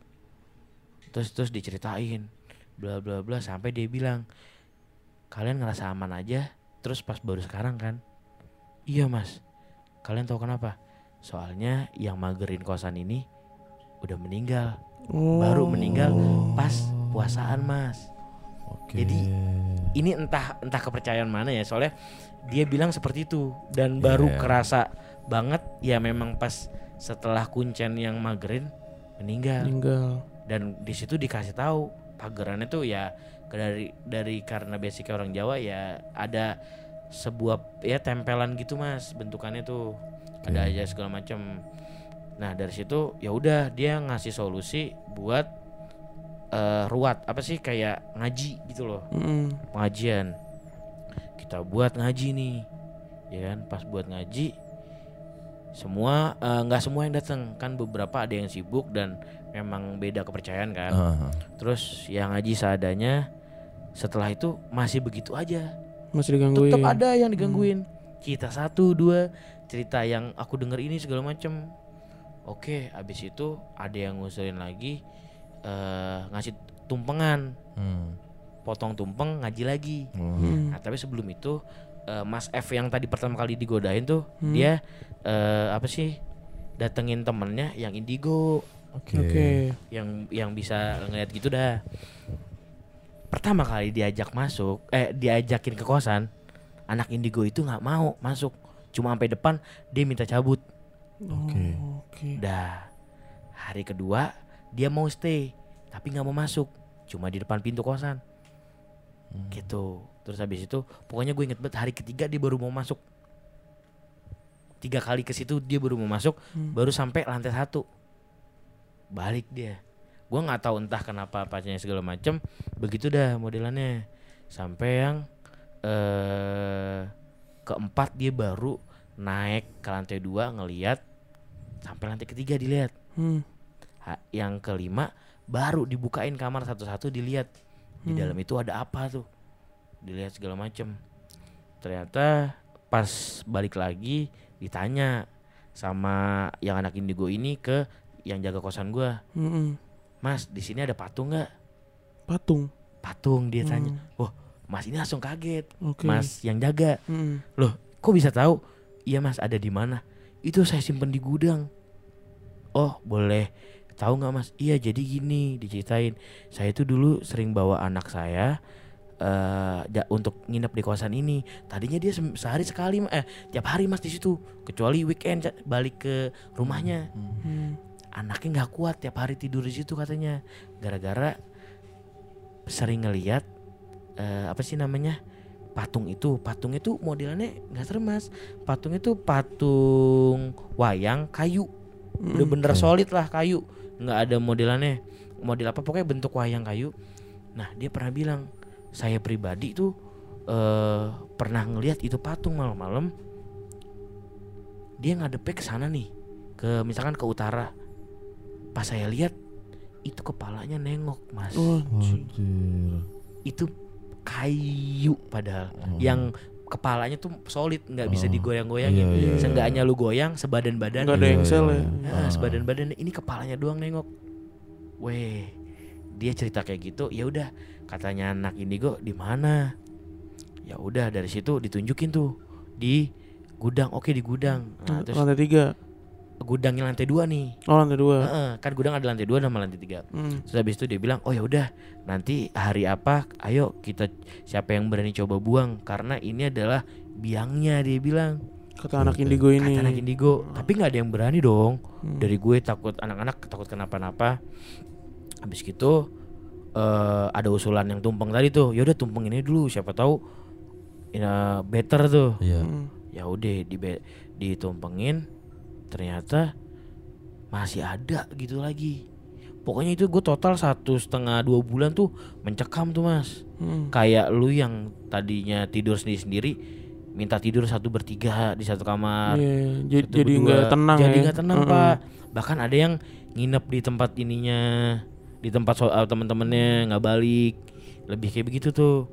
terus terus diceritain bla bla bla sampai dia bilang kalian ngerasa aman aja terus pas baru sekarang kan iya mas kalian tahu kenapa soalnya yang magerin kosan ini udah meninggal Oh. baru meninggal pas puasaan mas Oke. Jadi, ini entah entah kepercayaan mana ya soalnya dia bilang seperti itu dan baru Iya. kerasa banget ya memang pas setelah kuncen yang magerin meninggal meninggal. dan di situ dikasih tahu pagerannya tuh ya dari dari karena basicnya orang Jawa ya ada sebuah ya tempelan gitu mas bentukannya tuh ada Oke. aja segala macam nah dari situ ya udah dia ngasih solusi buat eh, ruat apa sih kayak ngaji gitu loh. Mm-mm. pengajian. Kita buat ngaji nih ya kan? Pas buat ngaji semua eh, nggak semua yang datang kan beberapa ada yang sibuk dan memang beda kepercayaan kan. Heeh. terus yang ngaji seadanya setelah itu masih begitu aja. Masih digangguin. tetap ada yang digangguin kita satu dua cerita yang aku denger ini segala macem oke abis itu ada yang ngusulin lagi eh ngasih tumpengan Hmm. potong tumpeng ngaji lagi Oh. Hmm. Nah, tapi sebelum itu eh, Mas F yang tadi pertama kali digodain tuh Hmm. dia eh, apa sih datengin temennya yang indigo Oke. Oke. yang yang bisa ngeliat gitu dah. Pertama kali diajak masuk, eh diajakin ke kosan, anak indigo itu nggak mau masuk, cuma sampai depan dia minta cabut. Oke. Oh, Oke. Dah hari kedua dia mau stay, tapi nggak mau masuk, cuma di depan pintu kosan. Gitu. Terus habis itu, pokoknya gue inget banget hari ketiga dia baru mau masuk. Tiga kali ke situ dia baru mau masuk, Hmm. baru sampai lantai satu. Balik dia. Gue nggak tahu entah kenapa apanya segala macem. Begitu dah modelannya. Sampai yang eh keempat dia baru naik ke lantai dua ngeliat sampai lantai ketiga dilihat. Hmm. Ha- yang kelima baru dibukain kamar satu-satu dilihat di Hmm. dalam itu ada apa tuh dilihat segala macem ternyata pas balik lagi ditanya sama yang anak indigo ini ke yang jaga kosan gua Mm-mm. mas di sini ada patung nggak Patung. patung dia tanya Hmm. wah mas ini langsung kaget. Oke. mas yang jaga. Mm-mm. loh kok bisa tahu? Iya mas ada di mana? Itu saya simpen di gudang. Oh boleh. Tahu nggak mas? Iya jadi gini diceritain. Saya itu dulu sering bawa anak saya eh ja- untuk nginep di kosan ini. Tadinya dia se- sehari sekali eh tiap hari mas di situ. Kecuali weekend balik ke rumahnya. Hmm. anaknya nggak kuat tiap hari tidur di situ katanya. Gara-gara sering ngeliat eh, apa sih namanya? Patung itu patung itu modelannya nggak serem mas patung itu patung wayang kayu. Udah Mm-mm. bener solid lah kayu. Nggak ada modelannya. Model apa pokoknya bentuk wayang kayu. Nah dia pernah bilang saya pribadi tuh eh pernah ngelihat itu patung malam-malam. Dia ngadepnya ke sana nih ke misalkan ke utara. Pas saya lihat itu kepalanya nengok mas. Oh, itu kayu padahal Oh. yang kepalanya tuh solid nggak bisa Oh. digoyang-goyangin Iya, iya, iya. seenggaknya lu goyang sebadan badan Nggak ada Iya, yang sel iya. ya. Nah, Ah. sebadan badan ini kepalanya doang nengok. Weh, dia cerita kayak gitu. Ya udah, katanya anak indigo di mana? Ya udah dari situ ditunjukin tuh di gudang. Oke di gudang. Nah, terus Lantai tiga. Gudangnya lantai dua nih Oh lantai dua. Heeh, kan gudang ada lantai dua sama lantai tiga Hmm. Terus habis itu dia bilang, oh ya udah nanti hari apa, ayo kita siapa yang berani coba buang karena ini adalah biangnya dia bilang. Kata anak indigo ini. Kata anak indigo, tapi nggak ada yang berani dong. Hmm. Dari gue takut anak-anak takut kenapa-napa. Habis gitu eh ada usulan yang tumpeng tadi tuh. Ya udah tumpeng ini dulu, siapa tahu ini better tuh. Iya. Hmm. Ya udah di ditumpengin, ternyata masih ada gitu lagi. Pokoknya itu gue total satu setengah dua bulan tuh mencekam tuh mas. Hmm. Kayak lu yang tadinya tidur sendiri sendiri, minta tidur satu bertiga di satu kamar. Iya, ja- satu jadi nggak tenang Jadi ya. nggak tenang Heeh. pak. Bahkan ada yang nginep di tempat ininya, di tempat so eh, teman-temannya nggak balik. Lebih kayak begitu tuh.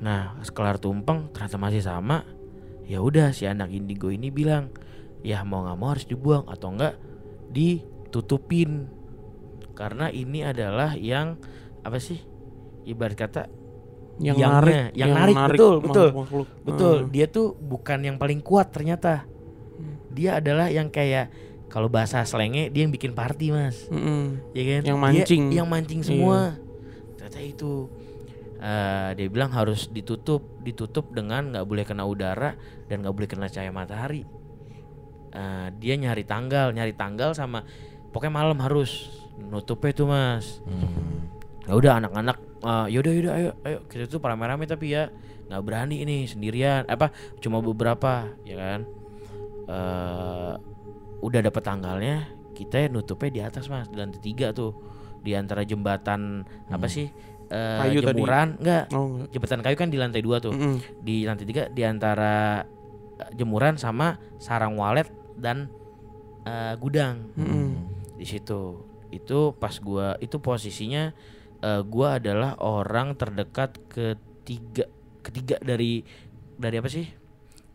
Nah, sekelar tumpeng ternyata masih sama. Ya udah si anak indigo ini bilang, ya mau nggak mau harus dibuang atau enggak ditutupin. Karena ini adalah yang apa sih? Ibarat kata Yang Yangnya, narik, yang narik, betul, betul. makhluk-makhluk. Betul, Heeh. dia tuh bukan yang paling kuat ternyata. Dia adalah yang kayak kalau bahasa slangnya dia yang bikin party mas, Mm-mm. ya kan? Yang Dia mancing. yang mancing semua. Ternyata itu. Eh, dia bilang harus ditutup, ditutup dengan nggak boleh kena udara dan nggak boleh kena cahaya matahari. Eh, dia nyari tanggal, nyari tanggal sama pokoknya malam harus nutupnya tuh mas. Hmm. Ya udah anak-anak eh, yaudah yaudah ayo ayo kita tuh rame-rame tapi ya nggak berani ini sendirian apa cuma beberapa ya kan eh udah dapet tanggalnya kita nutupnya di atas mas di lantai tiga tuh di antara jembatan apa sih eh, Kayu tadi. jemuran enggak Oh, enggak. jembatan kayu kan di lantai dua tuh Mm-mm. di lantai tiga di antara jemuran sama sarang walet dan eh, gudang. Mm-mm. di situ. Itu pas gua itu posisinya eh, gua adalah orang terdekat ketiga ketiga dari dari apa sih?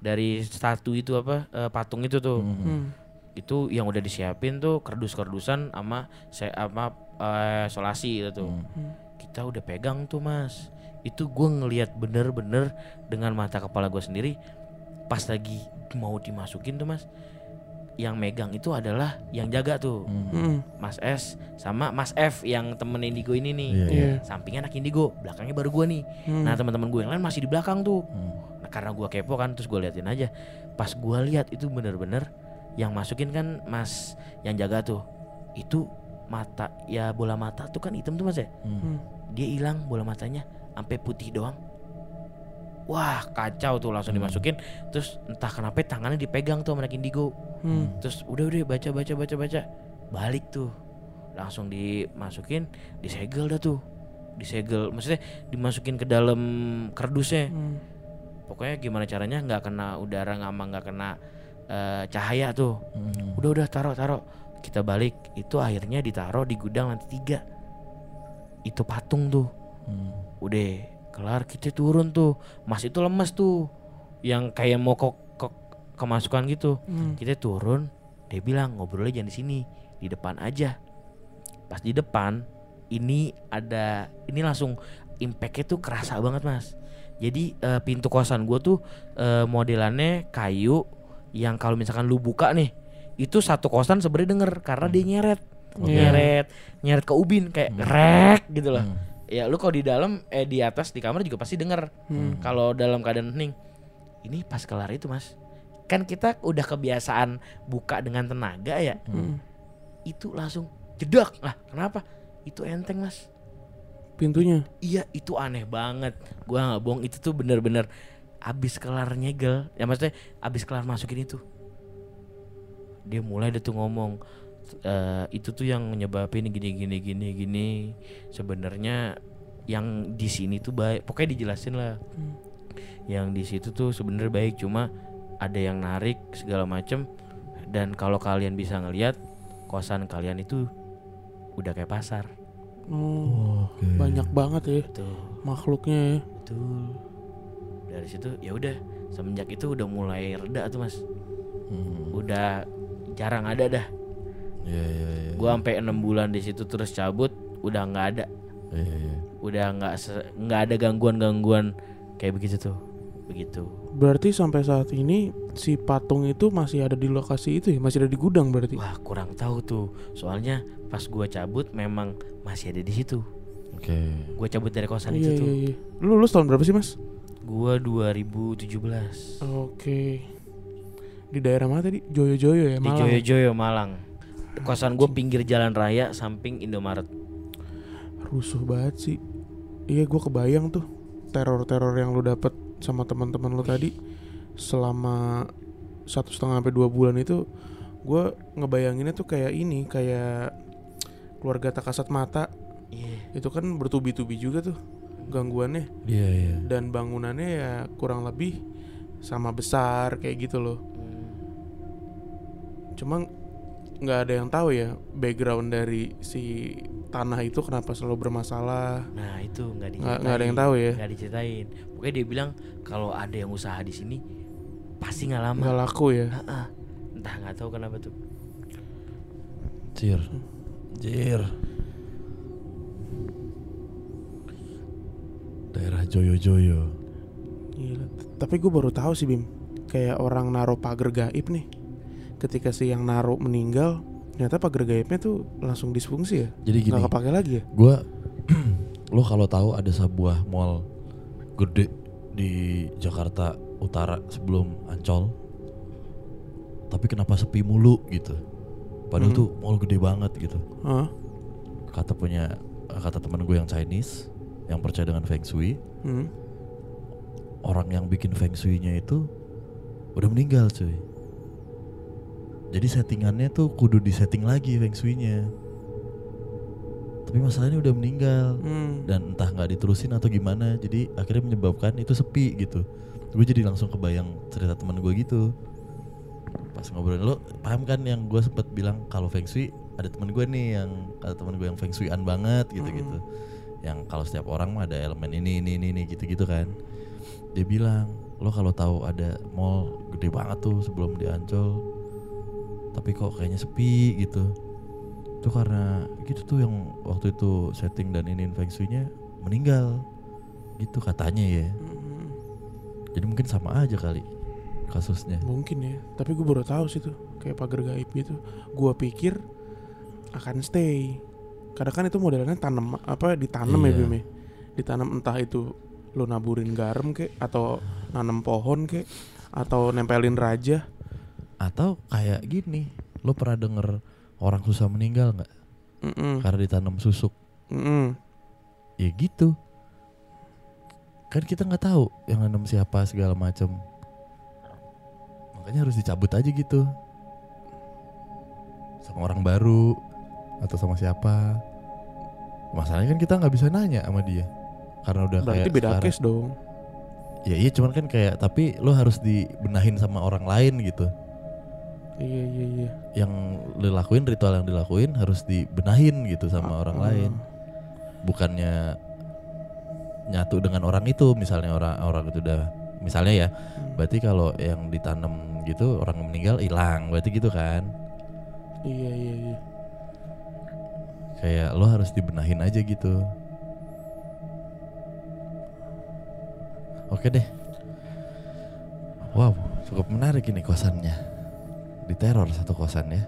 Dari satu itu apa eh, patung itu tuh. Hmm. itu yang udah disiapin tuh kerdus-kerdusan sama saya sama eh, solasi itu tuh. Kita udah pegang tuh mas. Itu gua ngelihat bener-bener dengan mata kepala gua sendiri pas lagi mau dimasukin tuh mas yang megang itu adalah yang jaga tuh Mm-mm. Mas S sama Mas F yang temen Indigo ini nih. Iya, Iya. Sampingnya anak Indigo, belakangnya baru gua nih. Hmm. Nah, teman-teman gue yang lain masih di belakang tuh. Hmm. Nah, karena gua kepo kan terus gua liatin aja. Pas gua lihat itu bener-bener yang masukin kan Mas yang jaga tuh. Itu mata ya bola mata tuh kan hitam tuh Mas ya. Hmm. Dia hilang bola matanya sampai putih doang. Wah, kacau tuh langsung dimasukin. Terus entah kenapa tangannya dipegang tuh sama anak Indigo. Hmm. Terus udah udah baca baca baca baca balik tuh langsung dimasukin disegel dah tuh disegel maksudnya dimasukin ke dalam kardusnya Hmm. pokoknya gimana caranya nggak kena udara nggak sama nggak kena eh, cahaya tuh Hmm. udah udah taruh taruh kita balik itu akhirnya ditaruh di gudang lantai tiga itu patung tuh Hmm. udah kelar kita turun tuh. Mas itu lemes tuh. Yang kayak mau kok kok kemasukan gitu. Hmm. kita turun dia bilang ngobrolnya jangan di sini di depan aja. Pas di depan ini ada ini langsung impactnya tuh kerasa banget mas. Jadi eh, pintu kosan gue tuh eh, modelannya kayu yang kalau misalkan lu buka nih itu satu kosan sebenarnya denger karena dia nyeret. Iya. nyeret nyeret ke ubin kayak rek gitu loh. Hmm. Ya lu kalau di dalam eh di atas di kamar juga pasti denger. Hmm. kalau dalam keadaan hening ini pas kelar itu mas. Kan kita udah kebiasaan buka dengan tenaga ya. Hmm. itu langsung jedak lah kenapa? Itu enteng mas. Pintunya. iya itu aneh banget. Gua nggak bohong itu tuh bener-bener abis kelar nyegel. Ya maksudnya abis kelar masukin itu. Dia mulai dia tuh ngomong "Eh, itu tuh yang menyebabin gini gini gini gini sebenarnya yang di sini tuh baik pokoknya dijelasin lah Hmm. yang di situ tuh sebenarnya baik cuma ada yang narik segala macem dan kalau kalian bisa ngelihat kosan kalian itu udah kayak pasar Oh, Oke. banyak banget ya tuh makhluknya ya. Betul. Dari situ ya udah semenjak itu udah mulai reda tuh mas. Hmm. Udah jarang ada dah. Iya iya iya. Gua sampai enam bulan di situ terus cabut udah nggak ada. Iya iya. Udah nggak nggak ada gangguan-gangguan kayak begitu tuh. begitu. Berarti sampai saat ini si patung itu masih ada di lokasi itu ya? Masih ada di gudang berarti? Wah kurang tahu tuh, soalnya pas gua cabut memang masih ada di situ. Oke. Gua cabut dari kosan iya, itu tuh. iya, iya. Lu lulus tahun berapa sih mas? Gua 2017 Oke. Di daerah mana tadi? Joyo-joyo ya? di Malang. Joyo-Joyo Malang. Kosan gua pinggir jalan raya samping Indomaret. Rusuh banget sih. Iya gue kebayang tuh teror-teror yang lu dapet sama teman-teman lu tadi selama satu setengah sampai dua bulan itu gue ngebayanginnya tuh kayak ini kayak keluarga tak kasat mata Iya. itu kan bertubi-tubi juga tuh gangguannya Iya iya. dan bangunannya ya kurang lebih sama besar kayak gitu loh Hmm. cuma nggak ada yang tahu ya background dari si tanah itu kenapa selalu bermasalah Nah itu nggak diceritain. Nggak- nggak ada yang tahu ya? Nggak diceritain. Pokoknya dia bilang kalau ada yang usaha di sini pasti nggak lama. nggak laku ya Ah, ah. Entah nggak tahu kenapa tuh. Jir. Jir. Daerah Joyo-Joyo. Gila. Tapi gue baru tahu sih Bim, kayak orang naruh pagar gaib nih. Ketika si yang naruh meninggal, ternyata pagar gaibnya tuh langsung disfungsi ya. Jadi gini, Nggak kepake lagi ya. gua lo kalau tahu ada sebuah mall gede di Jakarta Utara sebelum Ancol. Tapi kenapa sepi mulu gitu? Padahal Hmm. tuh mall gede banget gitu. Hah? Kata punya kata teman gue yang Chinese yang percaya dengan Feng Shui, Hmm. orang yang bikin Feng Shui-nya itu udah meninggal cuy. Jadi settingannya tuh kudu disetting lagi Feng Shui-nya. Tapi masalahnya udah meninggal Hmm. dan entah nggak diterusin atau gimana. Jadi akhirnya menyebabkan itu sepi gitu. Gue jadi langsung kebayang cerita teman gue gitu. Pas ngobrol lo paham kan yang gue sempet bilang kalau Feng Shui ada teman gue nih yang ada teman gue yang Feng Shui-an banget gitu-gitu. Yang kalau setiap orang mah ada elemen ini ini ini, ini gitu-gitu kan. Dia bilang, "Lo kalau tahu ada mall gede banget tuh sebelum di Ancol, tapi kok kayaknya sepi gitu." Itu karena gitu tuh yang waktu itu setting dan ini Shui-nya meninggal. Gitu katanya ya. Hmm. Jadi mungkin sama aja kali kasusnya. Mungkin ya. Tapi gue baru tahu sih tuh kayak pagar gaib gitu. Gua pikir akan stay. Kadang kan itu modelnya tanam apa ditanam ya Iya. Bim ya. Ditanam entah itu lo naburin garam kek atau nanam pohon kek atau nempelin raja. Atau kayak gini, lo pernah denger orang susah meninggal nggak karena ditanam susuk? Mm-mm. Ya gitu. Kan kita nggak tahu yang nanam siapa segala macam. Makanya harus dicabut aja gitu. Sama orang baru atau sama siapa. Masalahnya kan kita nggak bisa nanya sama dia. Karena udah Berarti kayak beda sekarang- case dong. Ya iya cuman kan kayak tapi lo harus dibenahin sama orang lain gitu. Iya iya iya. Yang dilakuin ritual yang dilakuin harus dibenahin gitu sama orang Ah. lain. Bukannya nyatu dengan orang itu misalnya orang orang itu udah misalnya ya. Hmm. Berarti kalau yang ditanam gitu orang meninggal hilang berarti gitu kan. Iya iya iya. Kayak lo harus dibenahin aja gitu. Oke deh. Wow, cukup menarik ini kosannya. Diteror satu kosan ya.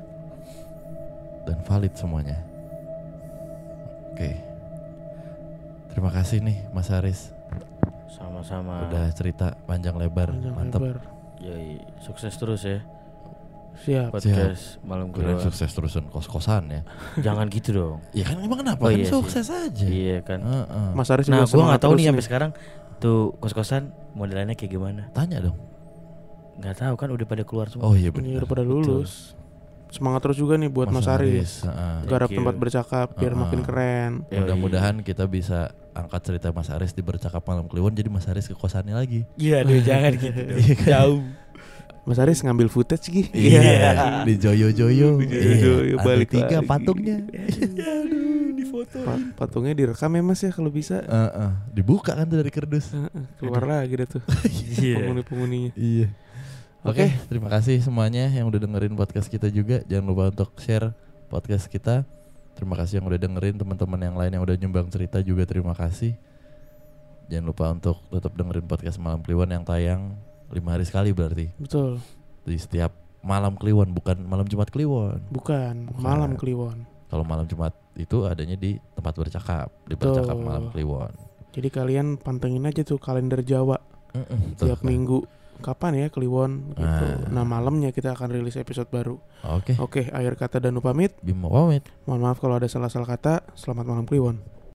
Dan valid semuanya. Oke. Terima kasih nih Mas Haris Sama-sama. udah cerita panjang lebar, Panjang mantap. lebar. Yoi, sukses terus ya Siap. podcast malam Keren keluar. sukses terusan kos-kosan ya. Jangan gitu dong. Ya kan emang kenapa? Oh kan iya sih. sukses aja. Iya kan. Heeh. Mas Aris Nah, gua semangat nggak tahu terus nih sampai sekarang tuh kos-kosan modelannya kayak gimana. Tanya dong. Nggak tahu kan udah pada keluar semua. Oh iya Ini benar. udah pada lulus. Semangat terus juga nih buat Mas, Aris. heeh. Garap Thank you. tempat bercakap biar Uh-uh. makin keren. Mudah-mudahan kita bisa angkat cerita Mas Aris di bercakap malam kliwon jadi Mas Aris ke kosannya lagi. Iya, aduh jangan gitu. dong. Iya kan? Jauh. Mas Aris ngambil footage Gi. Iya, di Joyo-Joyo. Di Joyo-Joyo, Iya, balik tiga lagi. patungnya. Aduh, di foto. Pa- patungnya direkam ya Mas ya kalau bisa. Heeh, dibuka kan tuh dari kerdus. Heeh, Keluar lagi dah tuh Iya. penghuni-penghuninya. Iya. Oke, terima kasih semuanya yang udah dengerin podcast kita juga. Jangan lupa untuk share podcast kita. Terima kasih yang udah dengerin teman-teman yang lain yang udah nyumbang cerita juga terima kasih. Jangan lupa untuk tetap dengerin podcast Malam Kliwon yang tayang lima hari sekali berarti Betul. di setiap malam Kliwon bukan malam Jumat Kliwon. Bukan, Bukan. malam Kliwon. Kalau malam Jumat itu adanya di tempat bercakap, di Betul. bercakap malam Kliwon. Jadi kalian pantengin aja tuh kalender Jawa Mm-mm, tuh tiap minggu. Kapan ya Kliwon gitu. Ah. Nah, malamnya kita akan rilis episode baru. Oke, Oke, akhir kata dan pamit. Bimo pamit. Mohon maaf kalau ada salah-salah kata. Selamat malam Kliwon.